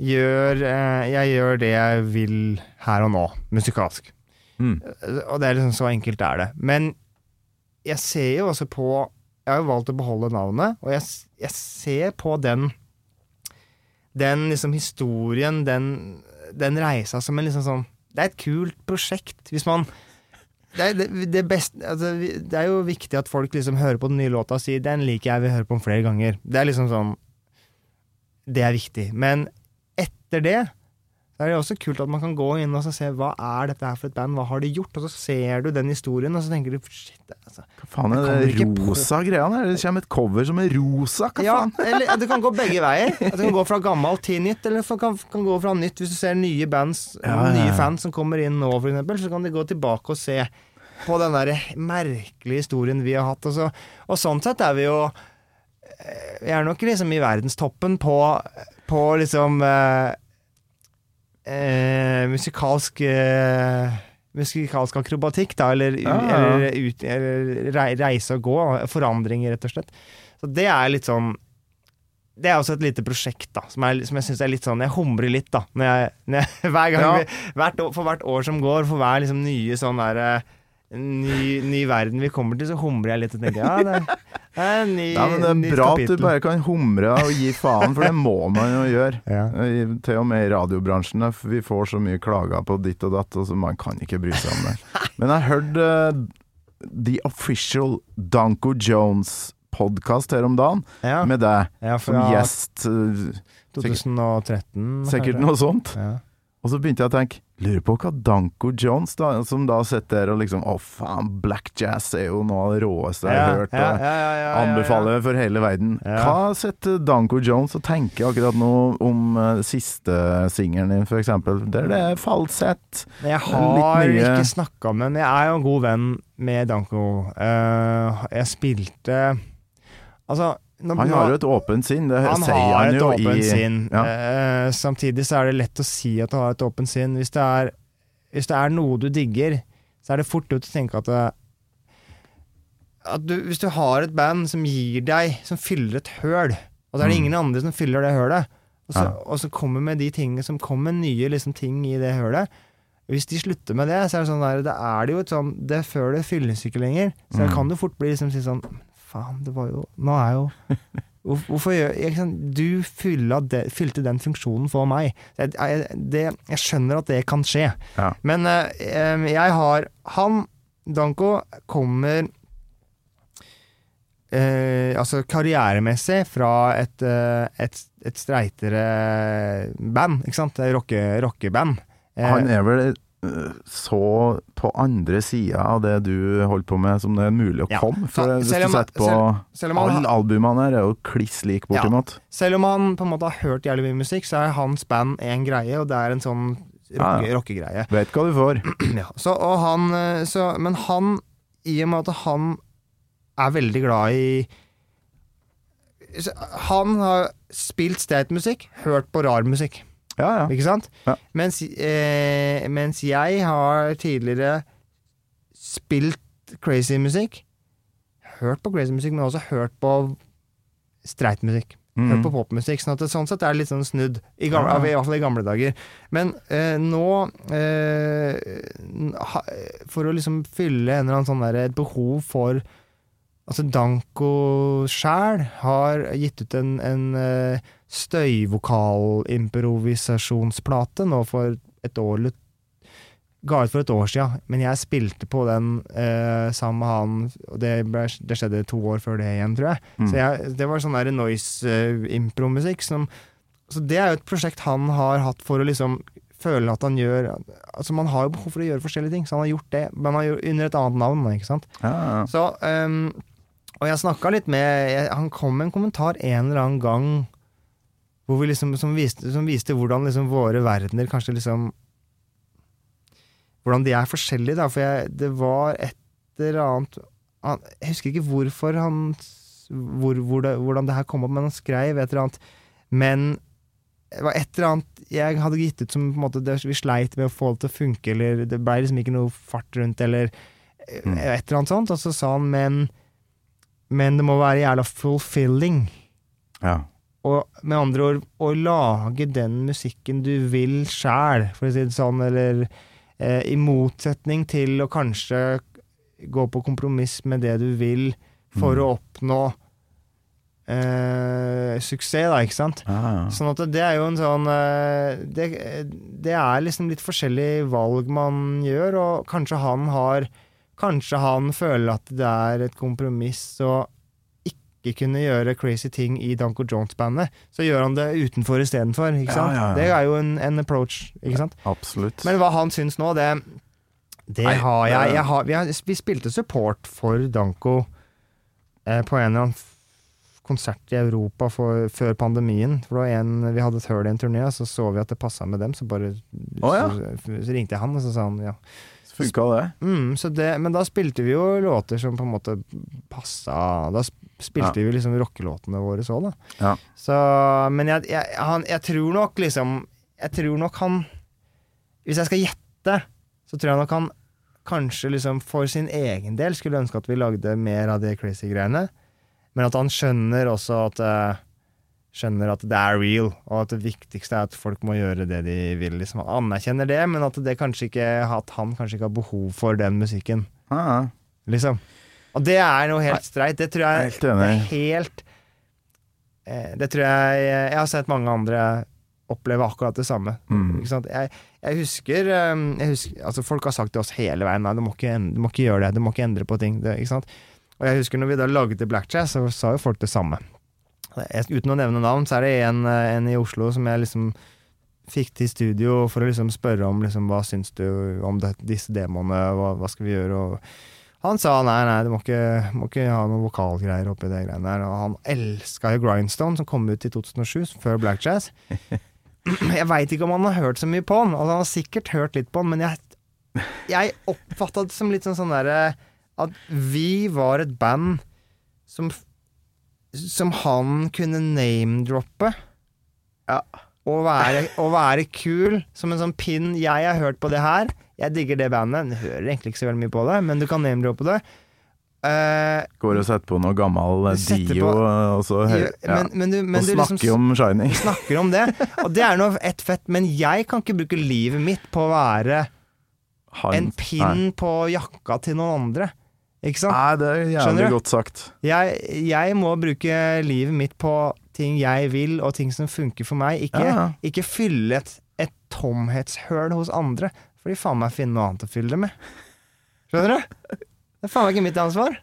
gjør eh, Jeg gjør det jeg vil her og nå, musikalsk. Mm. Og det er liksom så enkelt er det. Men jeg ser jo også på Jeg har valgt å beholde navnet, og jeg, jeg ser på den Den liksom historien, den, den reisa som en liksom sånn Det er et kult prosjekt. Hvis man det er, det, det, beste, altså, det er jo viktig at folk liksom hører på den nye låta og sier 'den liker jeg, vil høre på den flere ganger'. Det er liksom sånn Det er viktig. Men etter det så er det også kult at man kan gå inn og så se hva er dette her for et band, hva har de gjort? Og så ser du den historien, og så tenker du shit, altså. Hva faen er det rosa greia der? Det kommer et cover som er rosa, hva Ja, faen? eller det kan gå begge veier. Det kan gå fra gammelt til nytt, eller det kan, kan gå fra nytt. Hvis du ser nye bands, Ja, ja, ja. nye fans som kommer inn nå, for eksempel, så kan de gå tilbake og se på den der merkelige historien vi har hatt. Og, så, og sånn sett er vi jo eh, Vi er nok liksom i verdenstoppen på, på liksom eh, eh, musikalsk eh, Musikalsk akrobatikk, da, eller, Ja, ja. eller, ut, eller rei- reise og gå. Forandringer, rett og slett. Så det er litt sånn Det er også et lite prosjekt da som, er, som jeg syns er litt sånn Jeg humrer litt, da. Når jeg, når jeg, hver gang Ja. hvert år, For hvert år som går, for hver liksom nye sånn derre ny, ny verden vi kommer til, så humrer jeg litt og tenker ja, det, er en ny, Ja, men det er nytt bra at du bare kan humre og gi faen, for det må man jo gjøre. Ja. I- Til og med i radiobransjen. Vi får så mye klager på ditt og datt, og så man kan ikke bry seg om det. Men jeg hørte uh, The Official Danko Jones-podkast her om dagen, Ja, med deg ja, som gjest. Uh, 2013. Sikkert sikkert noe sånt. Ja. Og så begynte jeg å tenke Lurer på hva Danko Jones, da, som da sitter og liksom Å, faen, black jazz er jo noe av det råeste jeg har hørt. og Anbefaler for hele verden. Hva sitter Danko Jones og tenker akkurat nå om uh, siste singelen din, eksempel? Der det er falsett. Jeg har ikke snakka med ham. Jeg er jo en god venn med Danko. Uh, jeg spilte Altså Han har jo et åpent sinn, det han sier han et åpent i sinn. Ja. Eh, samtidig så er det lett å si at du har et åpent sinn. Hvis det er, hvis det er noe du digger, så er det fort gjort å tenke at det, at du, Hvis du har et band som gir deg Som fyller et høl, og så er det Mm. ingen andre som fyller det hølet, og så, Ja. og så kommer med de tingene som kommer nye liksom, ting i det hølet Hvis de slutter med det, så er det sånn der, det er det jo et sånn Det følet fylles ikke lenger. Så Mm. kan du fort bli liksom sånn Faen, det var jo Nå er jo Hvorfor gjør jeg. Du de, fylte den funksjonen for meg. Jeg, jeg, det, jeg skjønner at det kan skje. Ja. Men eh, jeg har Han, Danko, kommer eh, Altså karrieremessig fra et, eh, et, et streitere band, ikke sant? Rocke, rockeband. Eh, Han er vel så på andre sida av det du holder på med som det er mulig å Ja. komme. For hvis du setter på selv- selv Alle albumene her er jo kliss lik bortimot. Selv om han på en måte har hørt jævlig mye musikk, så er hans band en greie, og det er en sånn rockegreie. Ja, ja. rockegreie. Vet hva du får. Ja, så, og han, eh, så, men han, i og med at han er veldig glad i Han har spilt streit-musikk, hørt på rar musikk, Ja, ja. ikke sant? Ja. Mens, eh, mens jeg har tidligere spilt crazy musikk, hørt på crazy musikk, men også hørt på streit musikk. Mm. Hørt på popmusikk. Sånn, sånn sett er det litt sånn snudd, i, gamle, Ja. i hvert fall i gamle dager. Men eh, nå eh, For å liksom fylle en eller annen sånn der, et behov for Altså Danko sjæl har gitt ut en, en eh, støyvokalimprovisasjonsplate nå for et år Ga ut for et år siden, men jeg spilte på den eh, sammen med han, og det, ble, det skjedde to år før det igjen, tror jeg. Mm. Så jeg, det var sånn der noise-impro-musikk som Så det er jo et prosjekt han har hatt for å liksom føle at han gjør Altså Man har jo behov for å gjøre forskjellige ting, så han har gjort det, men han har gjort under et annet navn. Ikke sant? Ja, ja. Så um, Og jeg snakka litt med jeg, Han kom med en kommentar en eller annen gang vi liksom, som, viste, som viste hvordan liksom våre verdener kanskje liksom Hvordan de er forskjellige, da. For jeg, det var et eller annet han, Jeg husker ikke hvorfor han hvor, hvor det, Hvordan det her kom opp, men han skrev et eller annet. Men det var et eller annet jeg hadde gitt ut som på en måte det, vi sleit med å få det til å funke, eller det ble liksom ikke noe fart rundt, eller eh, Mm. et eller annet sånt. Og så sa han, men Men det må være jævla fulfilling. ja. Og med andre ord, å lage den musikken du vil sjæl, for å si det sånn, eller eh, i motsetning til å kanskje gå på kompromiss med det du vil for Mm. å oppnå eh, suksess, da, ikke sant? ja. Sånn at det er jo en sånn eh, det, det er liksom litt forskjellige valg man gjør, og kanskje han har Kanskje han føler at det er et kompromiss å ikke kunne gjøre crazy ting i Danko Jones-bandet. Så gjør han det utenfor istedenfor, Ja, ja, ja. Det er jo en, en approach, ikke sant? Absolutt. Men hva han syns nå, det, det Nei, har jeg, jeg har, vi, har, vi spilte support for Danko eh, på en eller annen konsert i Europa for, før pandemien. For en, Vi hadde et hull i en turné, og så så vi at det passa med dem. Så bare oh, så, så ringte jeg han, og så sa han ja. Funka det? Mm, så det, men da spilte vi jo låter som på en måte passa Da spilte Ja. vi liksom rockelåtene våre så, da. Ja. Så, men jeg, jeg, han, jeg tror nok liksom Jeg tror nok han Hvis jeg skal gjette, så tror jeg nok han kanskje liksom for sin egen del skulle ønske at vi lagde mer av de crazy greiene. Men at han skjønner også at eh, Skjønner at det er real, og at det viktigste er at folk må gjøre det de vil. Liksom. Han anerkjenner det, men at, det kanskje ikke, at han kanskje ikke har behov for den musikken. Ah. ja. Liksom. Og det er noe helt streit. Det tror jeg Helt. Det er helt eh, Det tror jeg Jeg har sett mange andre oppleve akkurat det samme. Mm. Jeg, jeg, husker, eh, jeg husker Altså Folk har sagt til oss hele veien Nei, du må ikke, du må ikke gjøre det. Du må ikke endre på ting. Det? Og jeg husker når vi da lagde Black Jazz, så sa jo folk det samme. Uten å nevne navn, så er det en, eh, en i Oslo som jeg liksom fikk til studio for å liksom spørre om liksom, hva syns du om det, disse demoene, hva, hva skal vi gjøre? Og han sa nei, nei, du må ikke, må ikke ha noen vokalgreier oppi det greiene der. Og han elska jo Grindstone, som kom ut i 2007, før Black Jazz. Jeg veit ikke om han har hørt så mye på han. Altså, han har sikkert hørt litt på han, men jeg, jeg oppfatta det som litt sånn sånn derre At vi var et band som Som han kunne name-droppe. Ja. Og være, og være kul som en sånn pin. Jeg har hørt på det her. Jeg digger det bandet. Du hører egentlig ikke så veldig mye på det, men du kan name-droppe det. Uh, Går og setter på noe gammel Dio, på- og så hører, ja, men, men du, men og du snakker liksom om Shining. snakker om det. Og det er nå ett fett, men jeg kan ikke bruke livet mitt på å være Hans, en pinn på jakka til noen andre. Ikke sant? Nei, det er jævlig godt sagt. Jeg, jeg må bruke livet mitt på ting jeg vil, og ting som funker for meg. Ikke, Ja, ikke fylle et, et tomhetshøl hos andre. For de faen meg finner noe annet å fylle det med. Skjønner du? Det er faen meg ikke mitt ansvar.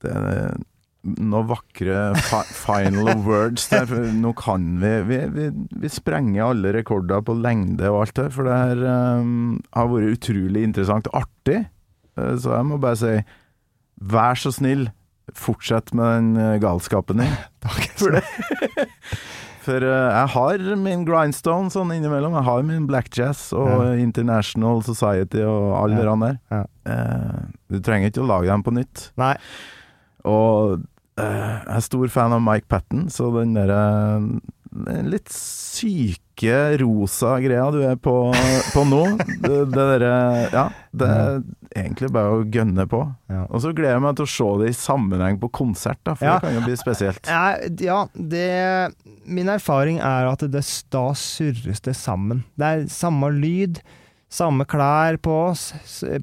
Det er noen vakre fi final words der. Nå kan vi vi, vi vi sprenger alle rekorder på lengde og alt det, for det her um, har vært utrolig interessant. Artig. Eh, Så jeg må bare si vær så snill, fortsett med den eh, galskapen din. Takk. For det, For eh, jeg har min grindstone sånn innimellom. Jeg har min black jazz og Ja. International Society og alle Ja. de der. Ja. Uh, du trenger ikke å lage dem på nytt. Nei. Og uh, jeg er stor fan av Mike Patten, så den derre litt syke rosa greia du er på, på nå, det, det derre Ja, det er egentlig bare å gønne på. Ja. Og så gleder jeg meg til å se det i sammenheng på konsert, da, for Ja. det kan jo bli spesielt. Ja, ja det Min erfaring er at det, da surres det sammen. Det er samme lyd, samme klær på oss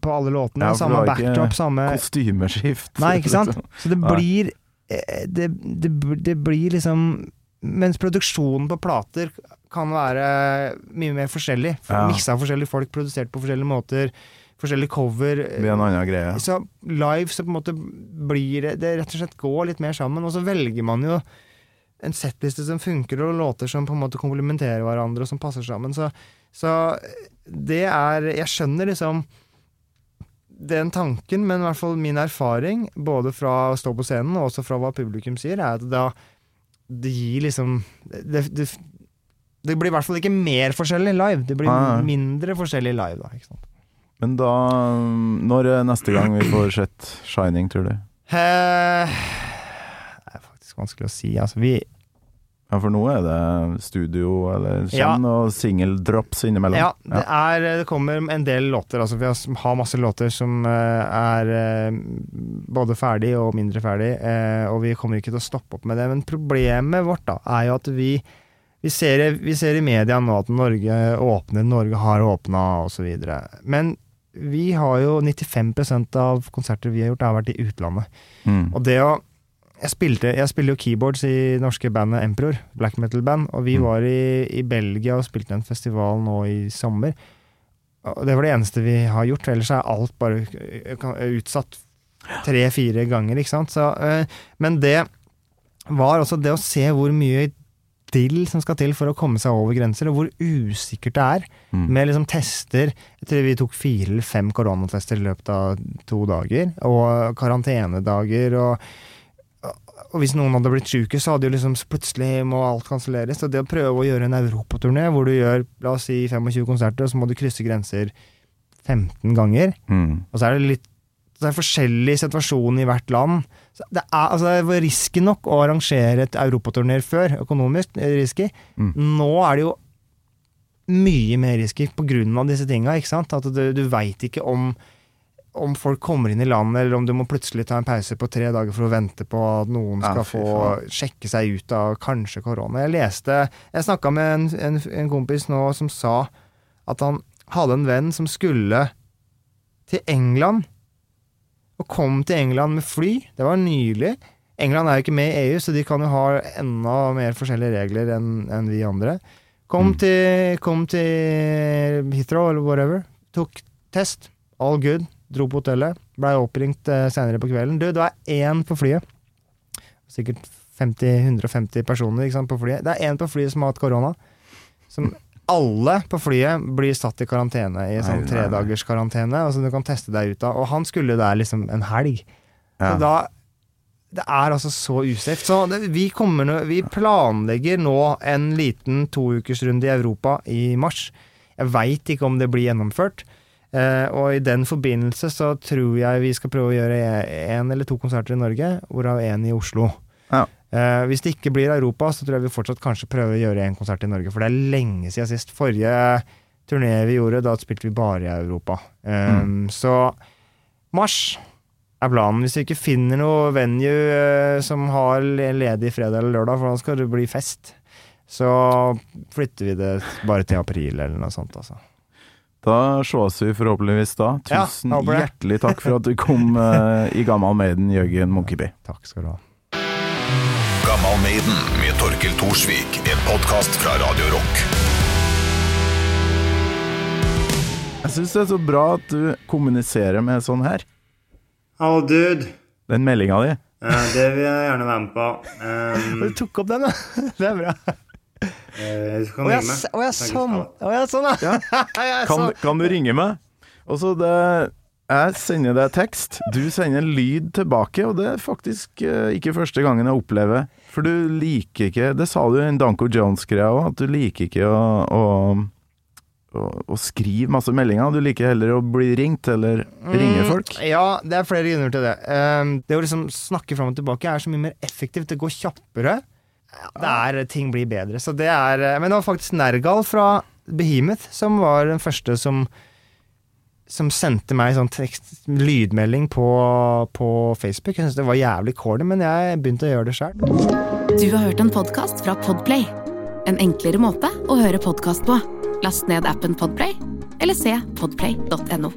på alle låtene, Ja, samme ikke backdrop, samme Kostymeskift. Nei, ikke sant? liksom. Så det blir eh, det, det, det blir liksom Mens produksjonen på plater kan være mye mer forskjellig. Ja. Miksa forskjellige folk, produsert på forskjellige måter, Forskjellige cover. Blir en annen greie. Så live så på en måte blir det Det rett og slett går litt mer sammen, og så velger man jo en settliste som funker, og låter som på en måte komplementerer hverandre, og som passer sammen. Så, så det er Jeg skjønner liksom den tanken, men i hvert fall min erfaring, både fra å stå på scenen og også fra hva publikum sier, er at da det gir liksom det, det, det blir i hvert fall ikke mer forskjellig live. Det blir Nei. mindre forskjellig live, da. Men da Når er neste gang vi får sett Shining, tror du? Eh, det er faktisk vanskelig å si. Altså, vi Ja, for nå er det studio, eller Ja. Og singeldrops innimellom. Ja, det, er, det kommer en del låter. Altså, vi har- masse låter som eh, er eh, både ferdig og mindre ferdig, eh, og vi kommer ikke til å stoppe opp med det. Men problemet vårt da, er jo at vi vi ser, vi ser i media nå at Norge åpner, Norge har åpna osv. Men vi har jo 95% av konserter vi har gjort, har vært i utlandet. Mm. Og det å jeg spilte, jeg spiller jo keyboards i norske bandet Emperor, black metal-band, og vi Mm. var i, i Belgia og spilte en festival nå i sommer. Og det var det eneste vi har gjort, ellers er alt bare eh, utsatt tre-fire ganger, ikke sant. Så, øh, men det var også det å se hvor mye dill som skal til for å komme seg over grenser, og hvor usikkert det er Mm. med liksom tester. Jeg tror vi tok fire eller fem koronatester i løpet av to dager, og karantenedager og og hvis noen hadde blitt syke, så hadde jo liksom plutselig må alt kanselleres. Og det å prøve å gjøre en europaturné hvor du gjør la oss si 25 konserter, og så må du krysse grenser 15 ganger, Mm. og så er det litt så det er forskjellig situasjon i hvert land. Det, er, altså det var risky nok å arrangere et europaturner før, økonomisk risky. Mm. Nå er det jo mye mer risky av disse tinga. At du, du veit ikke om, om folk kommer inn i landet, eller om du må plutselig ta en pause på tre dager for å vente på at noen skal ja, få sjekke seg ut av kanskje korona. Jeg leste Jeg snakka med en, en, en kompis nå som sa at han hadde en venn som skulle til England, og kom til England med fly. Det var nylig. England er jo ikke med i EU, så de kan jo ha enda mer forskjellige regler enn en vi andre. Kom, Mm. til, kom til Heathrow eller whatever. Tok test. All good. Dro på hotellet. Blei oppringt eh, senere på kvelden. Du, det var én på flyet. Sikkert 50, 150 personer sant, på flyet. Det er én på flyet som har hatt korona. Som alle på flyet blir satt i karantene, i sånn tredagers karantene, og som du kan teste deg ut av. Og han skulle der liksom en helg. Ja. Så da Det er altså så usafe. Så det, vi, kommer vi planlegger nå en liten toukersrunde i Europa i mars. Jeg veit ikke om det blir gjennomført. Eh, og i den forbindelse så tror jeg vi skal prøve å gjøre én eller to konserter i Norge, hvorav én i Oslo. Ja. Eh, hvis det ikke blir Europa, så tror jeg vi fortsatt kanskje prøver å gjøre en konsert i Norge, for det er lenge siden sist. Forrige turné vi gjorde, da spilte vi bare i Europa. Eh, Så mars er planen. Hvis vi ikke finner noe venue uh, som har le- ledig fredag eller lørdag, for da skal det bli fest, så flytter vi det bare til april eller noe sånt, altså. Da sees vi forhåpentligvis da. Tusen ja, hjertelig takk for at du kom uh, i Gammal Maiden, Jørgen Munkeby. Takk skal du ha. Gammal Maiden med Torkel Thorsvik. En podkast fra Radio Rock. Jeg syns det er så bra at du kommuniserer med sånn her. Oh, dude. Den meldinga di. det vil jeg gjerne være med på. du tok opp den, da. Det er bra. Å ja, sånn. Å ja, sånn, ja. Kan, kan du ringe meg? Og så det Jeg sender deg tekst, du sender lyd tilbake, og det er faktisk eh, ikke første gangen jeg opplever. For du liker ikke Det sa du i en Danko Jones-greia òg, at du liker ikke å, å, å, å skrive masse meldinger. Du liker heller å bli ringt eller ringe folk. Mm, Ja, det er flere grunner til det. Um, det å liksom snakke fram og tilbake er så mye mer effektivt. Det går kjappere. Det er, ting blir bedre. Så det er eh, Men det var faktisk Nergal fra Behemoth som var den første som som sendte meg sånn tekst, lydmelding på, på Facebook. Jeg syntes det var jævlig corny, men jeg begynte å gjøre det sjøl. Du har hørt en podkast fra Podplay. En enklere måte å høre podkast på. Last ned appen Podplay, eller se podplay.no.